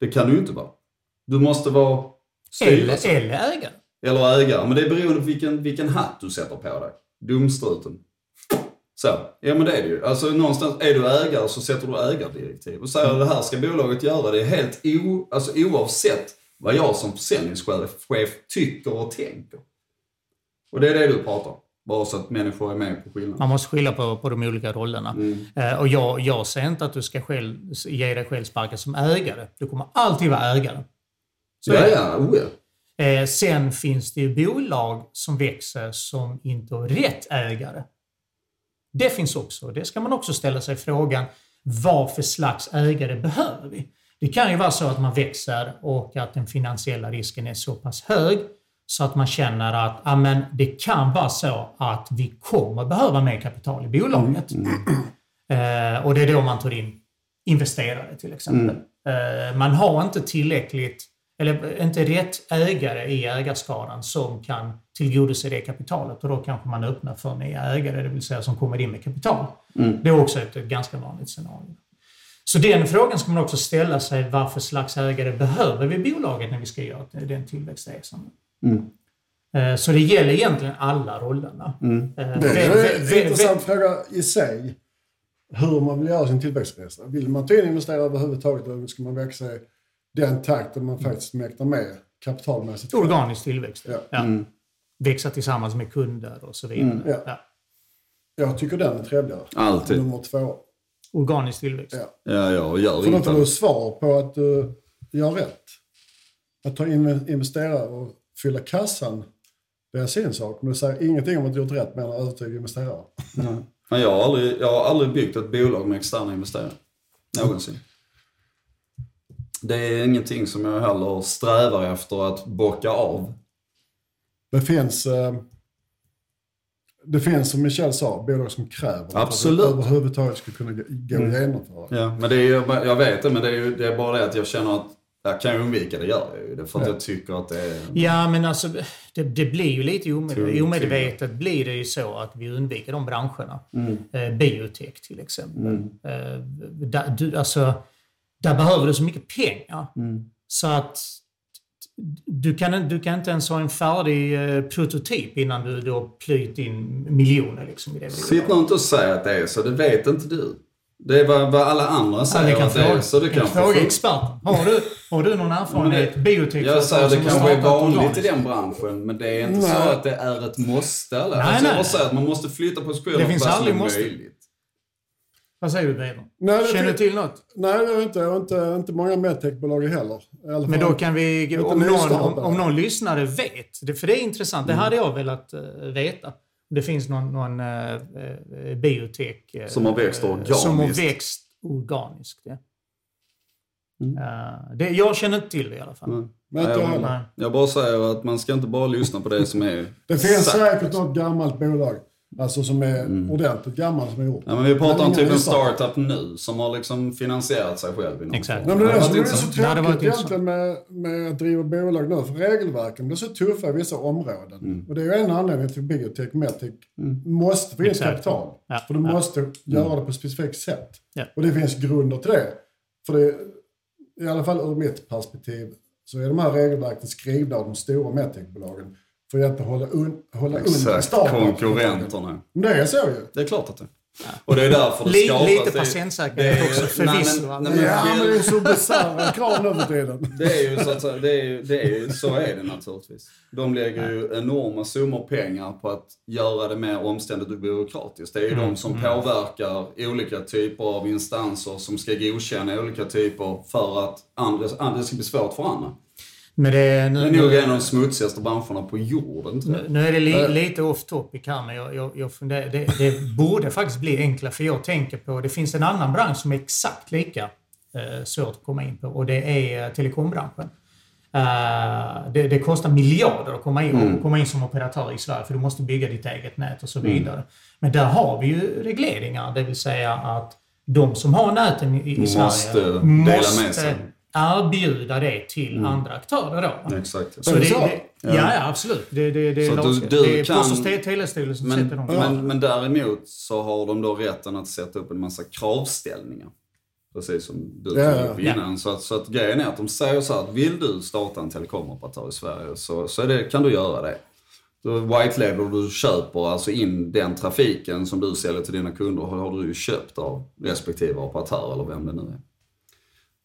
Det kan du inte vara. Du måste vara Eller, styrelse. eller ägare. Eller ägare. Men det är beroende på vilken, vilken hatt du sätter på dig. Dumstruten. Så. Ja men det är det ju. Alltså någonstans, är du ägare så sätter du ägardirektiv och säger det här ska bolaget göra. Det är helt o, alltså, oavsett vad jag som försäljningschef chef tycker och tänker. Och det är det du pratar om. Bara så att människor är med på skillnaden. Man måste skilja på, på de olika rollerna. Mm. Eh, och jag, jag säger inte att du ska själv, ge dig själv sparken som ägare. Du kommer alltid vara ägare. Så Ja, ja, oh, ja. Eh, sen finns det ju bolag som växer som inte har rätt ägare. Det finns också. Det ska man också ställa sig frågan. Vad för slags ägare behöver vi? Det kan ju vara så att man växer och att den finansiella risken är så pass hög så att man känner att amen, det kan vara så att vi kommer behöva mer kapital i bolaget. Eh, och det är då man tar in investerare till exempel. Eh, man har inte tillräckligt, eller inte rätt ägare i ägarskaran som kan tillgodose det kapitalet och då kanske man öppnar för nya ägare, det vill säga som kommer in med kapital. Det är också ett, ett ganska vanligt scenario. Så den frågan ska man också ställa sig, vad för slags ägare behöver vi bolaget när vi ska göra den tillväxtresan? Eh, Så det gäller egentligen alla rollerna. Eh, Det är en intressant fråga i sig. Hur man vill göra sin tillväxtresa. Vill man ta in investerare överhuvudtaget eller ska man växa i den takten man faktiskt mäktar med kapitalmässigt? Organisk tillväxt. Ja. Ja. Växa tillsammans med kunder och så vidare. Ja. Ja. Jag tycker den är trevligare. Alltid. Nummer två. Organisk tillväxt. Ja. Ja, jag gör För då får du svar på att du gör rätt. Att ta in investerare och fylla kassan, det är sin sak. Men det säger ingenting om att du gjort rätt med att övertyga investerare. Men jag har, aldrig, jag har aldrig byggt ett bolag med externa investerare. Någonsin. Det är ingenting som jag heller strävar efter att bocka av. Det finns, eh, det finns som Michel sa, bolag som kräver Absolut. att det överhuvudtaget ska kunna gå att genomföra. Ja, men det är, ju- jag vet det, men det är, ju, det är bara det att jag känner att Jag kan jag undvika det, gör jag ju. Det för att Ja. jag tycker att det är... Ja, men alltså det, det blir ju lite omedvetet. Omedvetet blir det ju så att vi undviker de branscherna. Mm. Eh, biotech till exempel. Eh, där, du, alltså, där behöver du så mycket pengar. Mm. Så att du kan, du kan inte ens ha en färdig eh, prototyp innan du, du har plöjt in miljoner liksom, i det. Sitt nu inte och säg att det är så, det vet inte du. Det är vad, vad alla andra Ja, säger kan att det är, fråga, så det kan fråga experten. Har du, har du någon erfarenhet? Men Biotech Jag säger det kanske är vanligt i den branschen, men det är inte så Nej. att det är ett måste. Eller? Nej, alltså, nej. jag säga att man måste flytta positioner Det finns aldrig måste. möjligt. Vad säger du? Nej, det Känner du till något? Nej, är inte. Jag inte, inte många medtechbolag heller. Alla Men då kan vi, om någon, om, om någon lyssnare vet, det, för det är intressant, det hade jag velat uh, veta. Om det finns någon, någon uh, uh, biotech eh, Som har växt eh, organiskt. Som har växt organiskt. Ja. Mm. Eh, det, jag känner inte till det i alla fall. Nej. Men inte jag jag-. Jag bara säger att man ska inte bara lyssna på det som är Det finns säkert något gammalt bolag. Alltså som är Mm. ordentligt gammalt som har gjort. Ja, men vi pratar om typ en startup nu som har liksom finansierat sig själv. i någon Exakt. Nej, men det är det är så intressant. Det hade varit tråkigt egentligen med, med att driva bolag nu. För regelverken blir så tuffa i vissa områden. Mm. Och det är ju en anledning till biotech, medtech måste få in Exakt. kapital. Ja, För du ja. måste göra det på ett specifikt sätt. Ja. Och det finns grunder till det. För det, i alla fall ur mitt perspektiv, så är de här regelverken skrivna av de stora medtechbolagen för att inte hålla, un, hålla under Exakt, startup- konkurrenterna. Det är så ju. Det är klart att det Och det är därför det skapas... lite patientsäkerhet också nej, förvisso. Ja, men det är så bisarra krav nu för tiden. Det är ju så att säga, det är ju, det är ju, så är det naturligtvis. De lägger ju enorma summor pengar på att göra det mer omständigt och byråkratiskt. Det är ju Mm, de som påverkar olika typer av instanser som ska godkänna olika typer för att andra, andra ska bli svårt för andra. Men det, Det nu, är nog en av de smutsigaste branscherna på jorden. nu, nu är det li, lite off topic här, men jag, jag, jag funderar, det, det borde faktiskt bli enklare. För jag tänker på, det finns en annan bransch som är exakt lika eh, svårt att komma in på och det är eh, telekombranschen. Eh, det, det kostar miljarder att komma in, Mm. komma in som operatör i Sverige för du måste bygga ditt eget nät och så vidare. Men där har vi ju regleringar, det vill säga att de som har näten i, i Måste Sverige dela med måste sig. Erbjuda det till Mm. andra aktörer då. Exakt. Så det det, ja, ja, absolut. Det, det, det, Så är du- du det är kan- Post och telestyrelsen som Men, sätter de men, men däremot så har de då rätten att sätta upp en massa kravställningar. Precis som du tog Ja, upp ja. innan. Så, att, så att grejen är att de säger så här att vill du starta en telekomoperatör i Sverige så, så är det, kan du göra det. Då white label du köper alltså in den trafiken som du säljer till dina kunder har, har du ju köpt av respektive operatör eller vem det nu är.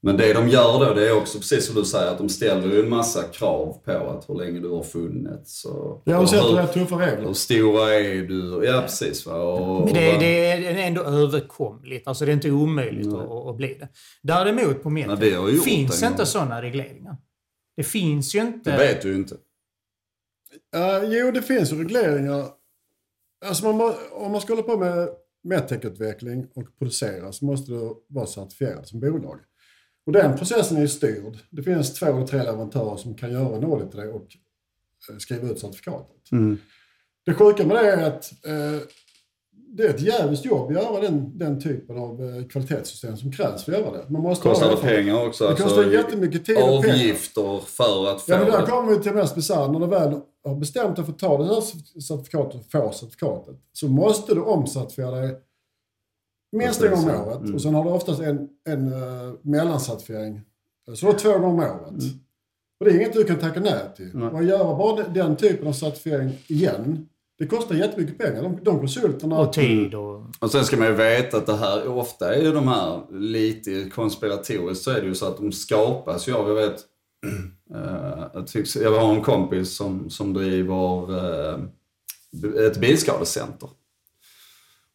Men det de gör då det är också precis som du säger att de ställer ju en massa krav på att hur länge du har funnits. Och, har och sett hur- rätt tuffa regler. hur stora är du? Ja, precis. Va? Och, Men det, det är ändå överkomligt. Alltså det är inte omöjligt att, att bli det. Däremot på gjort finns inte sådana regleringar. Det finns ju inte... Det vet du ju inte. Uh, jo, det finns ju regleringar. Alltså man om man ska hålla på med medtech-utveckling och producera så måste du vara certifierad som bolag. Och den processen är ju styrd. Det finns två eller tre leverantörer som kan göra en audit till det och eh, skriva ut certifikatet. Det sjuka med det är att eh, det är ett jävligt jobb att göra den, den typen av eh, kvalitetssystem som krävs för att göra det. Man måste ha Kostar det pengar också? Det kostar jättemycket tid och pengar. Avgifter för att få Ja, men där det. kommer vi till mest bisarra. När du väl har bestämt dig för att ta det här certifikatet och få certifikatet så måste du omcertifiera dig minst en gång om året. mm. Och sen har du oftast en, en uh, mellancertifiering. Så då två gånger om året. Och det är inget du kan tacka nej till. Nej. Och göra bara den, typen av certifiering igen, det kostar jättemycket pengar. De, de konsulterna... Och tid och... Och sen ska man ju veta att det här, ofta är ju de här lite konspiratoriskt så är det ju så att de skapas ju av, jag vet, [clears throat] eh, jag har en kompis som, som driver eh, ett bilskadecenter.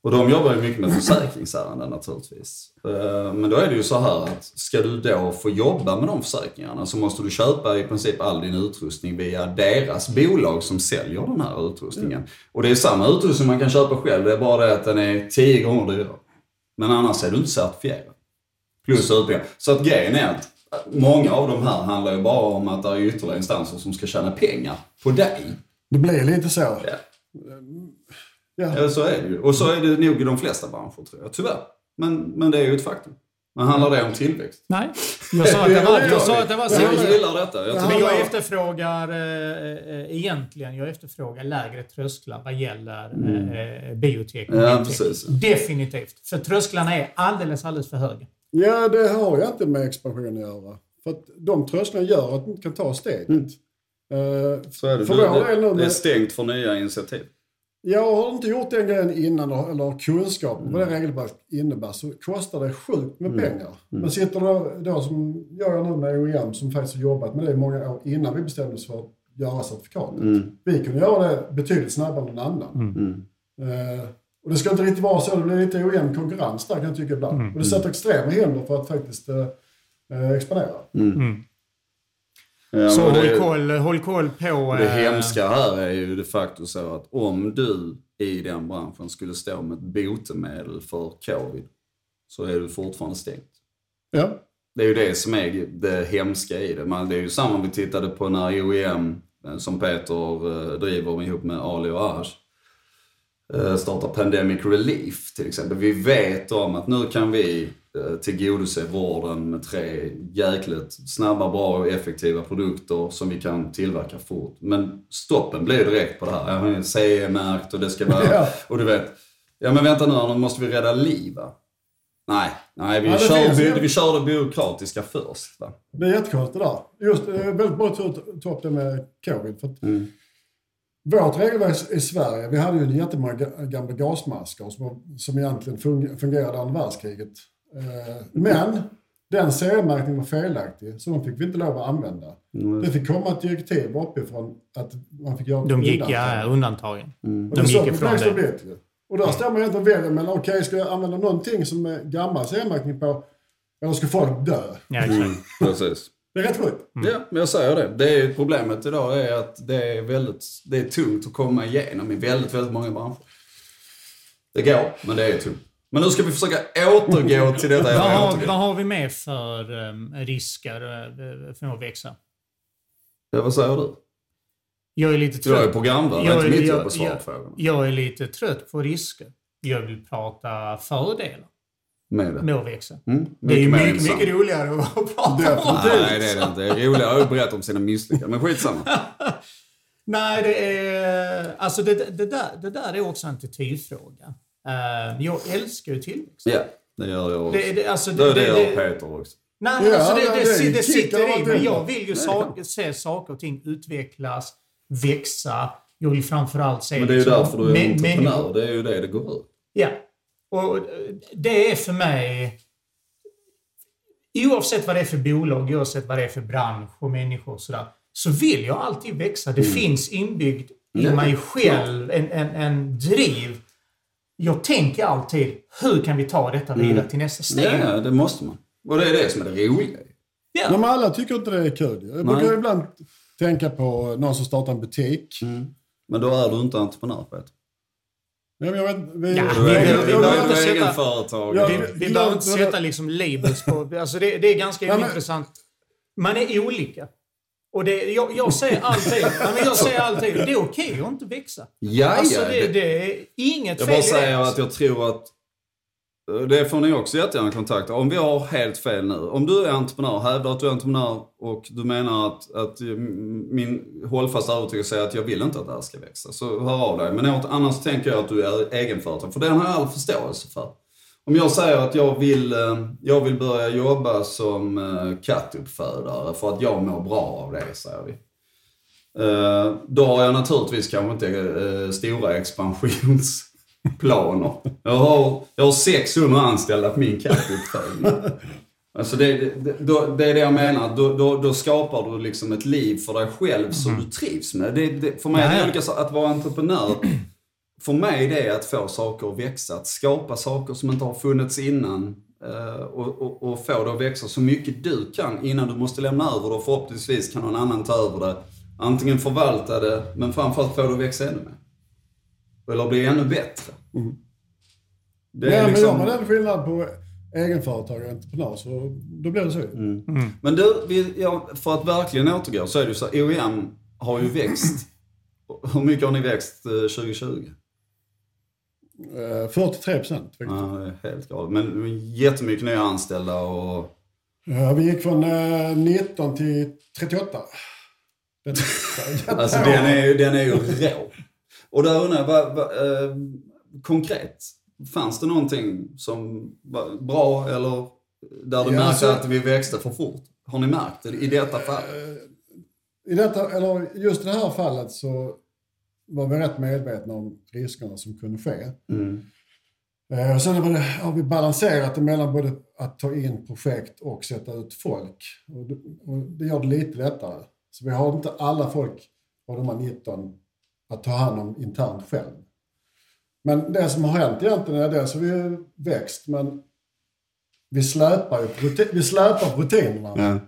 Och de jobbar ju mycket med försäkringsärenden naturligtvis. Eh, Men då är det ju så här att ska du då få jobba med de försäkringarna så måste du köpa i princip all din utrustning via deras bolag som säljer den här utrustningen. Och det är samma utrustning man kan köpa själv, det är bara det att den är tio gånger dyrare. Men annars är du inte certifierad. Plus utbildning. Så att grejen är att många av de här handlar ju bara om att det är ytterligare instanser som ska tjäna pengar på dig. Det blir lite så. Ja. Ja. Ja, så är det ju. Och så är det nog i de flesta branscher tror jag, tyvärr. Men, men det är ju ett faktum. Men handlar det om tillväxt? Nej, jag sa att det var, [laughs] jag sa att det var så. Jag gillar detta. Jag Ja. Men jag Ja. efterfrågar eh, eh, egentligen jag efterfrågar lägre trösklar vad gäller eh, biotek och Mm. Ja, biotek. precis. Definitivt. För trösklarna är alldeles, alldeles för höga. Ja, det har ju inte med expansion att göra. För att de trösklarna gör att du inte kan ta steget. Mm. Eh, Så är det. För det, det är stängt för nya initiativ. Jag har inte gjort den grejen innan eller har kunskap om vad Mm. det regelverket innebär så kostar det sjukt med pengar. Men sitter då, då som jag gör nu med OEM som faktiskt har jobbat med det i många år innan vi bestämde oss för att göra certifikatet. Mm. Vi kunde göra det betydligt snabbare än någon annan. Eh, och det ska inte riktigt vara så. Det blir lite ojämn konkurrens där kan jag tycka ibland. Och det sätter extrema hinder för att faktiskt eh, eh, expandera. Ja, så håll, det, koll, håll koll på... det eh, hemska här är ju de facto så att om du i den branschen skulle stå med ett botemedel för covid så är du fortfarande stängt. Ja. Det är ju det som är det hemska i det. Man, det är ju samma vi tittade på när OEM, eh, som Peter eh, driver ihop med Ali och Ash, eh, startar Pandemic Relief till exempel. Vi vet om att nu kan vi tillgodose vården med tre jäkligt snabba, bra och effektiva produkter som vi kan tillverka fort. Men stoppen blir direkt på det här. CE-märkt och det ska vara... [laughs] Ja. Och du vet, ja men vänta nu, nu måste vi rädda liv va? Nej, nej vi, Ja, kör, finns vi, vi kör det byråkratiska först. Va? Det är jättekonstigt det där. Just, väldigt bra att du tog upp det med covid. För att Mm. Vårt regelverk i Sverige, vi hade ju jättemånga ga- gamla gasmasker som, som egentligen fung- fungerade under världskriget. Eh, men den CE-märkningen var felaktig, så de fick vi inte lov att använda. Mm. Det fick komma ett direktiv uppifrån att man fick göra De gick, undantag. ja, undantagen. Och De gick ifrån det blivit. Och där står man egentligen och väljer mellan, okej, ska jag använda någonting som är gammal CE-märkning på, eller ska folk dö? Ja, exakt. [laughs] Precis. Det är rätt sjukt. Ja, men jag säger det. det är, problemet idag är att det är väldigt det är tungt att komma igenom i väldigt, väldigt många branscher. Det går, men det är tungt. Men nu ska vi försöka återgå till detta. Vad jag har, vad har vi med för um, risker uh, för att växa? Ja, vad säger du? Jag är lite Jag är trött. programvärd, det är Jag inte mitt jag- jobb att svara jag- på frågorna. Jag är lite trött på risker. Jag vill prata fördelar Med det. med att växa. Mm, Det är ju mer mycket, mycket roligare att [laughs] prata om. Definitivt. Nej, det är det inte. Det är roligare att berätta om sina misslyckanden. Men skitsamma. [laughs] Nej, det är... Alltså det, det, där, det där är också en attitydfråga. Eh, jag älskar ju tillväxt. Ja, det gör jag också. Det, det, alltså, Det, det, gör det, Peter också. Nej, men Ja, alltså det, det, det det, sitter i mig. Jag vill ju Nej, sa, se saker och ting utvecklas, växa. Jag vill framförallt se... Men det är ju liksom därför du är mä- entreprenör. människor- Det är ju det det går ut. Ja. Och det är för mig... Oavsett vad det är för bolag, oavsett vad det är för bransch och människor och sådär, så vill jag alltid växa. Det finns inbyggd i mig själv en, en, en driv. Jag tänker alltid, hur kan vi ta detta vidare till nästa steg? Ja, ja, det måste man. Och det är det som är det roliga. Ja. Men alla tycker inte det är kul. Jag brukar Nej. ibland tänka på någon som startar en butik. Men då är du inte entreprenör, Peter. Ja, men jag vet, vi, Ja, vi behöver- vi inte sätta-. Ja, Vi, vi behöver inte sätta liksom labels på... Alltså det, det är ganska men- intressant. Man är olika. Och det, jag, jag säger alltid, men jag säger alltid, det är okej att inte växa. Ja, Alltså ja. det, det- är inget Jag fel bara i säger att jag tror att eh, det får ni också jättegärna kontakta. Om vi har helt fel nu. Om du är entreprenör, hävdar att du är entreprenör och du menar att, att eh, min hållfasta övertygelse är att jag vill inte att det här ska växa. Så hör av dig. Men annars tänker jag att du är egenföretagare. För den har jag all förståelse för. Om jag säger att jag vill, eh, jag vill börja jobba som eh, kattuppfödare för att jag mår bra av det, säger vi. Eh, Då har jag naturligtvis kanske inte stora expansionsplaner. Jag har, jag har 600 anställda på min kattuppfödning. Alltså det, det, då, det är det jag menar. Då, då, då skapar du liksom ett liv för dig själv som du trivs med. Det, det, för mig är det olika. Att vara entreprenör, för mig det är att få saker att växa. Att skapa saker som inte har funnits innan. eh, Och, och, och få det att växa så mycket du kan innan du måste lämna över det och förhoppningsvis kan någon annan ta över det. Antingen förvalta det, men framförallt få det att växa ännu mer. Eller bli ännu bättre. Det ja, är men liksom... gör man den skillnad på egenföretagare och entreprenör så då blir det så. Mm. Men du, vi, ja, för att verkligen återgå så är det ju så OEM har ju växt. Hur mycket har ni växt eh, 2020? Eh, 43 procent. Ja, helt galet. Men jättemycket nya anställda och... Ja, vi gick från eh, 19 till 38. Det är- Alltså den är, ju- den är ju rå. Och där undrar jag, vad, vad, eh, konkret, fanns det någonting som var bra eller där du Ja, märkte alltså- att vi växte för fort? Har ni märkt det i detta fall? I detta, eller just i det här fallet så var vi rätt medvetna om riskerna som kunde ske. Mm. Eh, och sen har vi, har vi balanserat det mellan både att ta in projekt och sätta ut folk. Och det, och det gör det lite lättare. Så vi har inte alla folk av de här 19 att ta hand om internt själv. Men det som har hänt egentligen är det så vi har växt men vi släpar ju vi släpar rutinerna. Ja.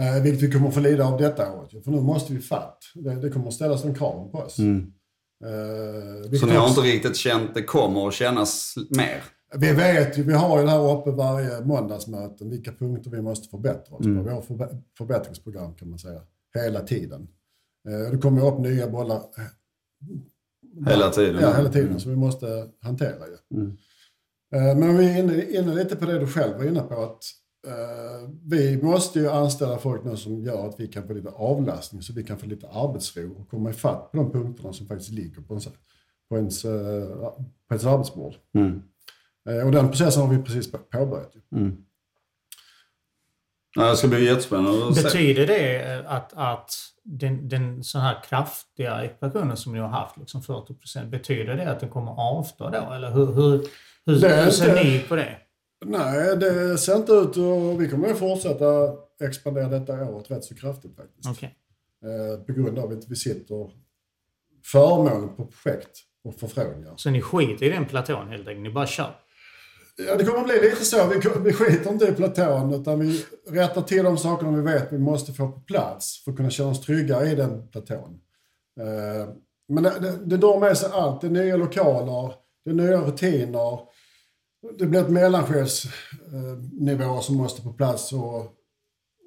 Eh, vilket vi kommer få lida av detta året. För nu måste vi fatt. Det, det kommer att ställas en krav på oss. Mm. Eh, Så ni har också- inte riktigt känt det kommer att kännas mer? Vi vet ju, vi har ju det här uppe varje måndagsmöten, vilka punkter vi måste förbättra oss Mm. på. Vi har förbättringsprogram kan man säga, hela tiden. Eh, Det kommer upp nya bollar eh, Hela tiden? Ja, hela tiden, som vi måste hantera ju. Mm. Eh, Men vi är inne, inne lite på det du själv var inne på, att eh, vi måste ju anställa folk nu som gör att vi kan få lite avlastning, så vi kan få lite arbetsro och komma ifatt på de punkterna som faktiskt ligger på ens, på ens, eh, på ens arbetsbord. Mm. Eh, Och den processen har vi precis påbörjat. Mm. Ja, det ska bli jättespännande att se. Betyder det att, att den, den sån här kraftiga expansionen som ni har haft, liksom 40 procent, betyder det att den kommer avstå då? Eller hur, hur, hur, Det hur ser inte- ni på det? Nej, det ser inte ut och vi kommer att fortsätta expandera detta året rätt så kraftigt faktiskt. Okej. Eh, På grund av att vi sitter förmånen på projekt och förfrågningar. Så ni skiter i den platån helt enkelt? Ni bara kör? Ja, det kommer att bli lite så. Vi, vi skiter inte i platån utan vi rättar till de sakerna vi vet vi måste få på plats för att kunna känna oss trygga i den platån. Eh, Men det, det, det drar med sig allt. Det är nya lokaler, det är nya rutiner. Det blir ett mellanchefsnivå som måste på plats och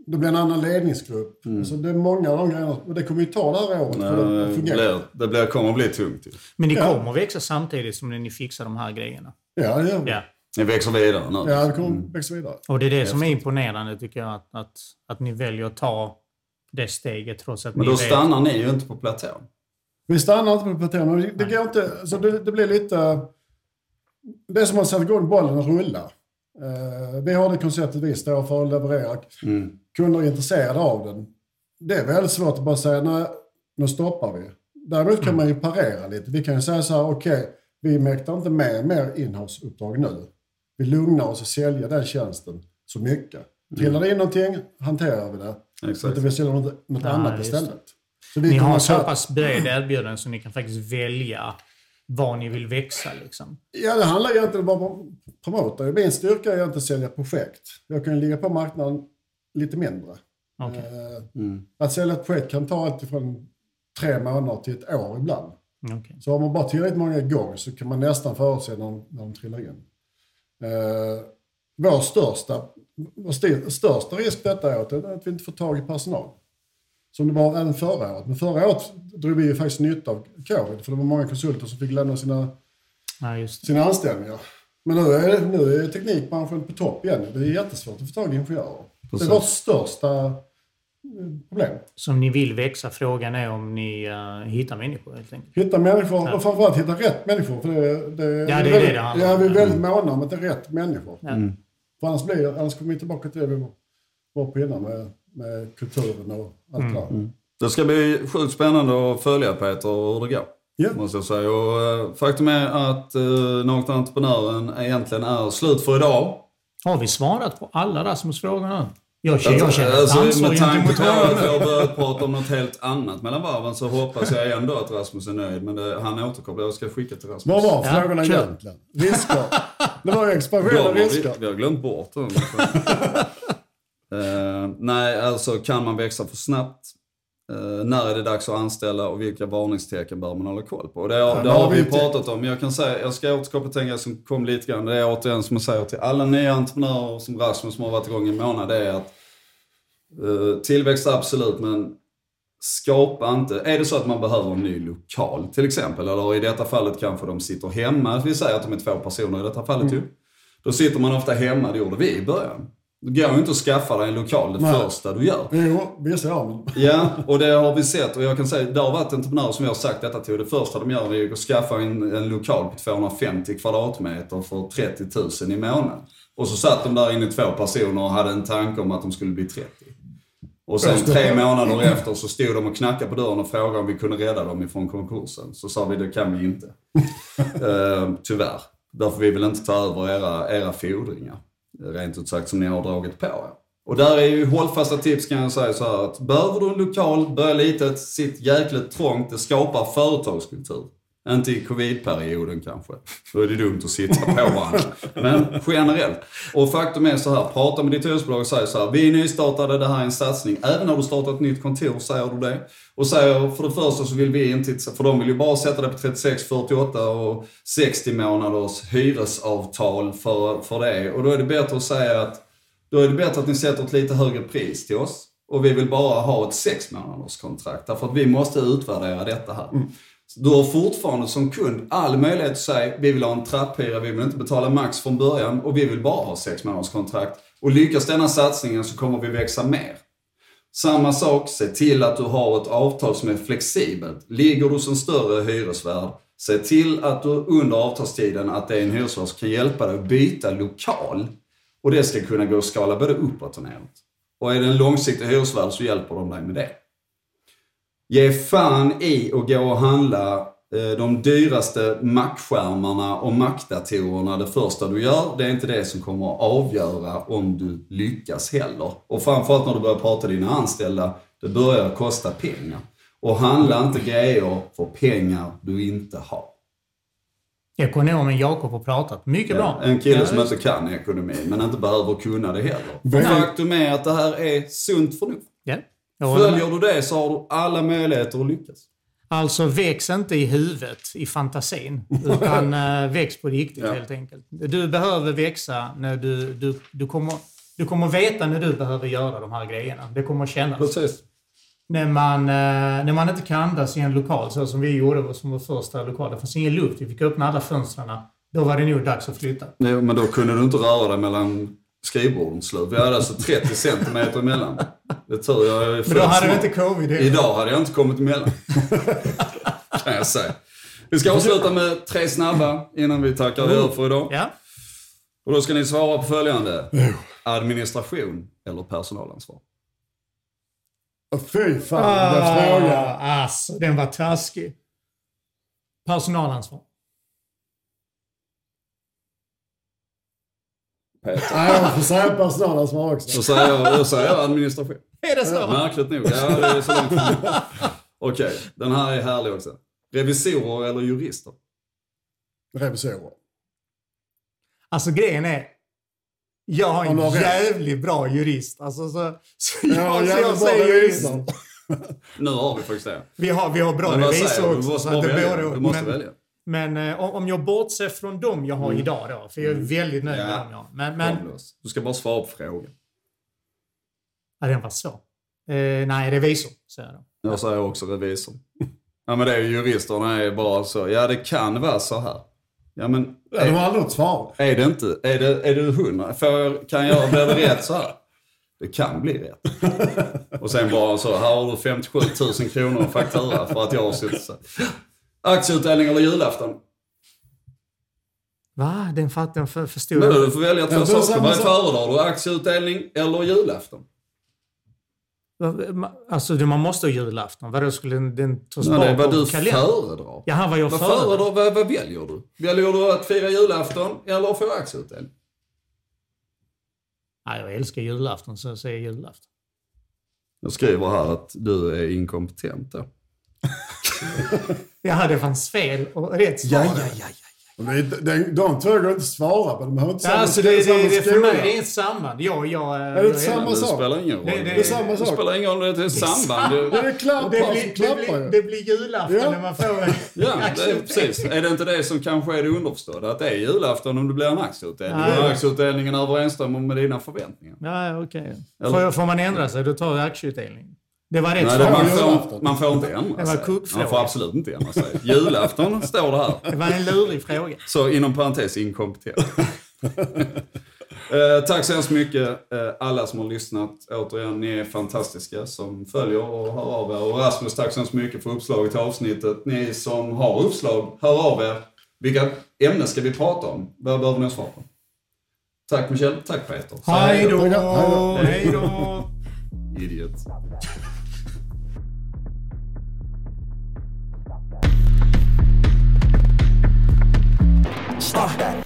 det blir en annan ledningsgrupp. Alltså det är många av de grejerna. Och det kommer ju ta det här året för det Det, blir, det blir, kommer att bli tungt ju. Men ni Ja. kommer växa samtidigt som ni fixar de här grejerna? Ja, det gör vi. Ja. Ni växer vidare nu. Ja, det kommer att växa vidare. Och det är det som är imponerande tycker jag, att, att, att ni väljer att ta det steget trots att Men ni då vet... stannar ni ju inte på platån. Vi stannar inte på platån. men Det, det går inte... Det, det blir lite... Det är som att sätta igång bollen och rulla. Eh, vi har det konceptet vi står för och levererar. Mm. Kunder är intresserade av den. Det är väldigt svårt att bara säga nej, nu stoppar vi. Däremot kan man ju parera lite. Vi kan ju säga så här, okej, vi mäktar inte med mer inhouse-uppdrag nu. Vi lugnar oss och säljer den tjänsten så mycket. Trillar det in någonting hanterar vi det. Exakt. Utan vi säljer något, något Ja, annat istället. Så vi Ni har att så pass bred erbjudande så ni kan faktiskt välja var ni vill växa liksom. Ja, det handlar egentligen bara om promota. Min styrka är egentligen att sälja projekt. Jag kan ligga på marknaden lite mindre. Okej. Eh, Mm. Att sälja ett projekt kan ta allt ifrån tre månader till ett år ibland. Okej. Så om man bara tillräckligt många igång så kan man nästan förutse när de, när de trillar in. Eh, vår största, vår största risk detta året är att vi inte får tag i personal. Som det var även förra året. Men förra året drog vi ju faktiskt nytta av covid. För det var många konsulter som fick lämna sina Ja, sina anställningar. Men nu är, nu är teknikbranschen på topp igen. Det är jättesvårt att få tag i ingenjörer. Precis. Det är vårt största eh, problem. Så om ni vill växa, frågan är om ni uh, hittar människor helt enkelt. Hitta människor Ja. och framförallt hitta rätt människor. För det, det, det är väldigt, det det handlar Ja, om. vi är väldigt måna om att det är rätt människor. Ja. Mm. För annars, blir, annars kommer vi tillbaka till det vi var på innan med, med kulturen och allt Mm. det där. Det ska bli sjukt spännande att följa Peter och hur det går. Ja. Måste jag säga. Och, eh, faktum är att uh, Nakna Entreprenören egentligen är slut för idag. Har vi svarat på alla Rasmus frågor nu? Jag, känner- jag känner ett Alltså, ansvar med tanke på att vi har börjat [laughs] prata om något helt annat mellan varven så hoppas jag ändå att Rasmus är nöjd. Men det, han återkopplar. Jag ska skicka till Rasmus. Vad var Ja, frågorna kul. egentligen? Risker. Det var ju [laughs] expansion och vi, risker. vi har glömt bort dem. [laughs] Eh, nej, alltså kan man växa för snabbt? Eh, när är det dags att anställa och vilka varningstecken bör man hålla koll på? Och Det, har- det har vi pratat om. Jag kan säga, jag ska återkoppla till en grej som kom lite grann. Det är återigen som jag säger till alla nya entreprenörer som Rasmus som har varit igång i en månad. Det är att eh, tillväxt absolut, men skapa inte, är det så att man behöver en ny lokal till exempel, eller i detta fallet kanske de sitter hemma, vi säger att de är två personer i detta fallet ju. Då sitter man ofta hemma, det gjorde vi i början. Det går ju inte att skaffa dig en lokal det Nej. första du gör. Jo, vissa gör men... Ja, och det har vi sett och jag kan säga, det har varit entreprenörer som jag har sagt detta till. Det första de gör är att skaffa en, en lokal på 250 kvadratmeter för 30 000 i månaden. Och så satt de där inne två personer och hade en tanke om att de skulle bli 30. Och sen tre månader efter så stod de och knackade på dörren och frågade om vi kunde rädda dem ifrån konkursen. Så sa vi, det kan vi inte. uh, [laughs] tyvärr. Därför vi vill inte ta över era, era fordringar. Rent ut sagt som ni har dragit på er. Och där är ju hållfasta tips kan jag säga så här att behöver du en lokal, börja litet, sitt jäkligt trångt, det skapar företagskultur. Inte i covid-perioden kanske. Då är det dumt att sitta på varandra. Men generellt. Och faktum är så här, prata med ditt hyresbolag och säg så här, vi är nystartade, det här är en satsning. Även när du startar ett nytt kontor säger du det. Och säger, för det första så vill vi inte, för de vill ju bara sätta det på 36, 48 och 60 månaders hyresavtal för, för det. Och då är det bättre att säga att, då är det bättre att ni sätter ett lite högre pris till oss. Och vi vill bara ha ett 6 månaders kontrakt. Därför att vi måste utvärdera detta här. Mm. Du har fortfarande som kund all möjlighet att säga, vi vill ha en trapphyra, vi vill inte betala max från början och vi vill bara ha sex månaders kontrakt. Och lyckas denna satsningen så kommer vi växa mer. Samma sak, se till att du har ett avtal som är flexibelt. Ligger du som större hyresvärd, se till att du under avtalstiden att det är en hyresvärd som kan hjälpa dig att byta lokal. Och det ska kunna gå att skala både uppåt och neråt. Och är det en långsiktig hyresvärd så hjälper de dig med det. Ge fan i att gå och handla eh, de dyraste Mac-skärmarna och Mac-datorerna det första du gör. Det är inte det som kommer att avgöra om du lyckas heller. Och framförallt när du börjar prata dina anställda, det börjar kosta pengar. Och handla inte grejer för pengar du inte har. Ekonomen Jakob har pratat. Mycket bra. En kille Ja, som inte kan ekonomi, men inte behöver kunna det heller. Faktum är att det här är sunt förnuft. Följer du det så har du alla möjligheter att lyckas. Alltså väx inte i huvudet, i fantasin, [laughs] utan uh, väx på riktigt Ja. helt enkelt. Du behöver växa när du, du, du, kommer, du kommer veta när du behöver göra de här grejerna. Det kommer att kännas. Precis. När man, eh, när man inte kan andas i en lokal, så som vi gjorde som vår första lokal. Det fanns ingen luft, vi fick öppna alla fönstren. Då var det nog dags att flytta. Jo, men då kunde du inte röra dig mellan skrivborden slut. Vi hade alltså 30 centimeter emellan. Det tur jag är Men då hade vi smart. inte covid. Idag hade jag inte kommit emellan. [laughs] kan jag säga. Vi ska avsluta med tre snabba innan vi tackar adjö för idag. Ja. Och då ska ni svara på följande. Administration eller personalansvar? Fy fan, den där frågan. Ah, alltså, den var taskig. Personalansvar. Peter. [laughs] Nej, jag får säga personalansvar också. Då säger jag, då säger jag administration. Är det så? Märkligt nog. Ja, det är så långt från Okej, den här är härlig också. Revisorer eller jurister? Revisorer. Alltså grejen är, jag har en har jävligt bra jurist. Alltså, så, så Ja, jag, så jag säger jurist. Nu har vi faktiskt det. Vi har, vi har bra Men vad säger revisor du? Också. måste så att bara det välja. Du måste men, välja. Men eh, om jag bortser från dem jag har idag då, för jag är väldigt nöjd med Ja. dem jag har. Men, men. Du ska bara svara på frågan. ja, den var så. Eh, nej, revisor, säger jag då. Jag säger också revisor. Ja men det är ju juristerna är bara så. Ja det kan vara så här. Ja men Ja, de har aldrig något svar. är det inte, är det, är det hundra? Jag, kan jag, blir det rätt så här? Det kan bli rätt. Och sen bara så, här har du 57 000 kronor i faktura för att jag har suttit så. Aktieutdelning eller julafton? Va? Den fattar för, förstod Men jag. du får välja två saker. Vad föredrar du? Aktieutdelning eller julafton? Alltså, man måste ha julafton. Vadå, skulle den, den tas bort vad du föredrar. Jaha, vad jag Vad föredrar. föredrar, vad, vad väljer du? Väljer du att fira julafton eller få aktieutdelning? Nej, jag älskar julafton, så jag säger julafton. Jag skriver här att du är inkompetent då. Jaha, det fanns fel och rätt svar. ja, ja. Men det- De, de två går inte att svara på. De behöver inte Ja, samma- alltså det, det, samma det, för mig det är ett samband. Jag, jag, Är det ett samma Det sak? spelar ingen roll. Det- det- Det, det är samma det sak. spelar ingen roll, det är ett samband. Det Det, är klappar det, blir, det, klappar blir, ju. det blir julafton Ja. när man får... [laughs] ja, det är, precis. Är det inte det som kanske är det underförstådda? Att det är julafton om det blir en aktieutdelning? Och aktieutdelningen överensstämmer med dina förväntningar. Ja, okej. Eller- Får, får man ändra sig, då tar jag aktieutdelning. Det var rätt Nej, det, man, får, man får inte ändra Det var sig. kuggfråga. Man får absolut inte ändra sig. Julafton står det här. Det var en lurig fråga. Så inom parentes inkompetent. eh, tack så hemskt mycket eh, alla som har lyssnat. Återigen, ni är fantastiska som följer och hör av er. Och Rasmus, tack så hemskt mycket för uppslaget till avsnittet. Ni som har uppslag, hör av er. Vilka ämnen ska vi prata om? Vad behöver ni svar på? Tack Michel, tack Peter. Hej då! Hej då. Hej då! Idiot. Stop that.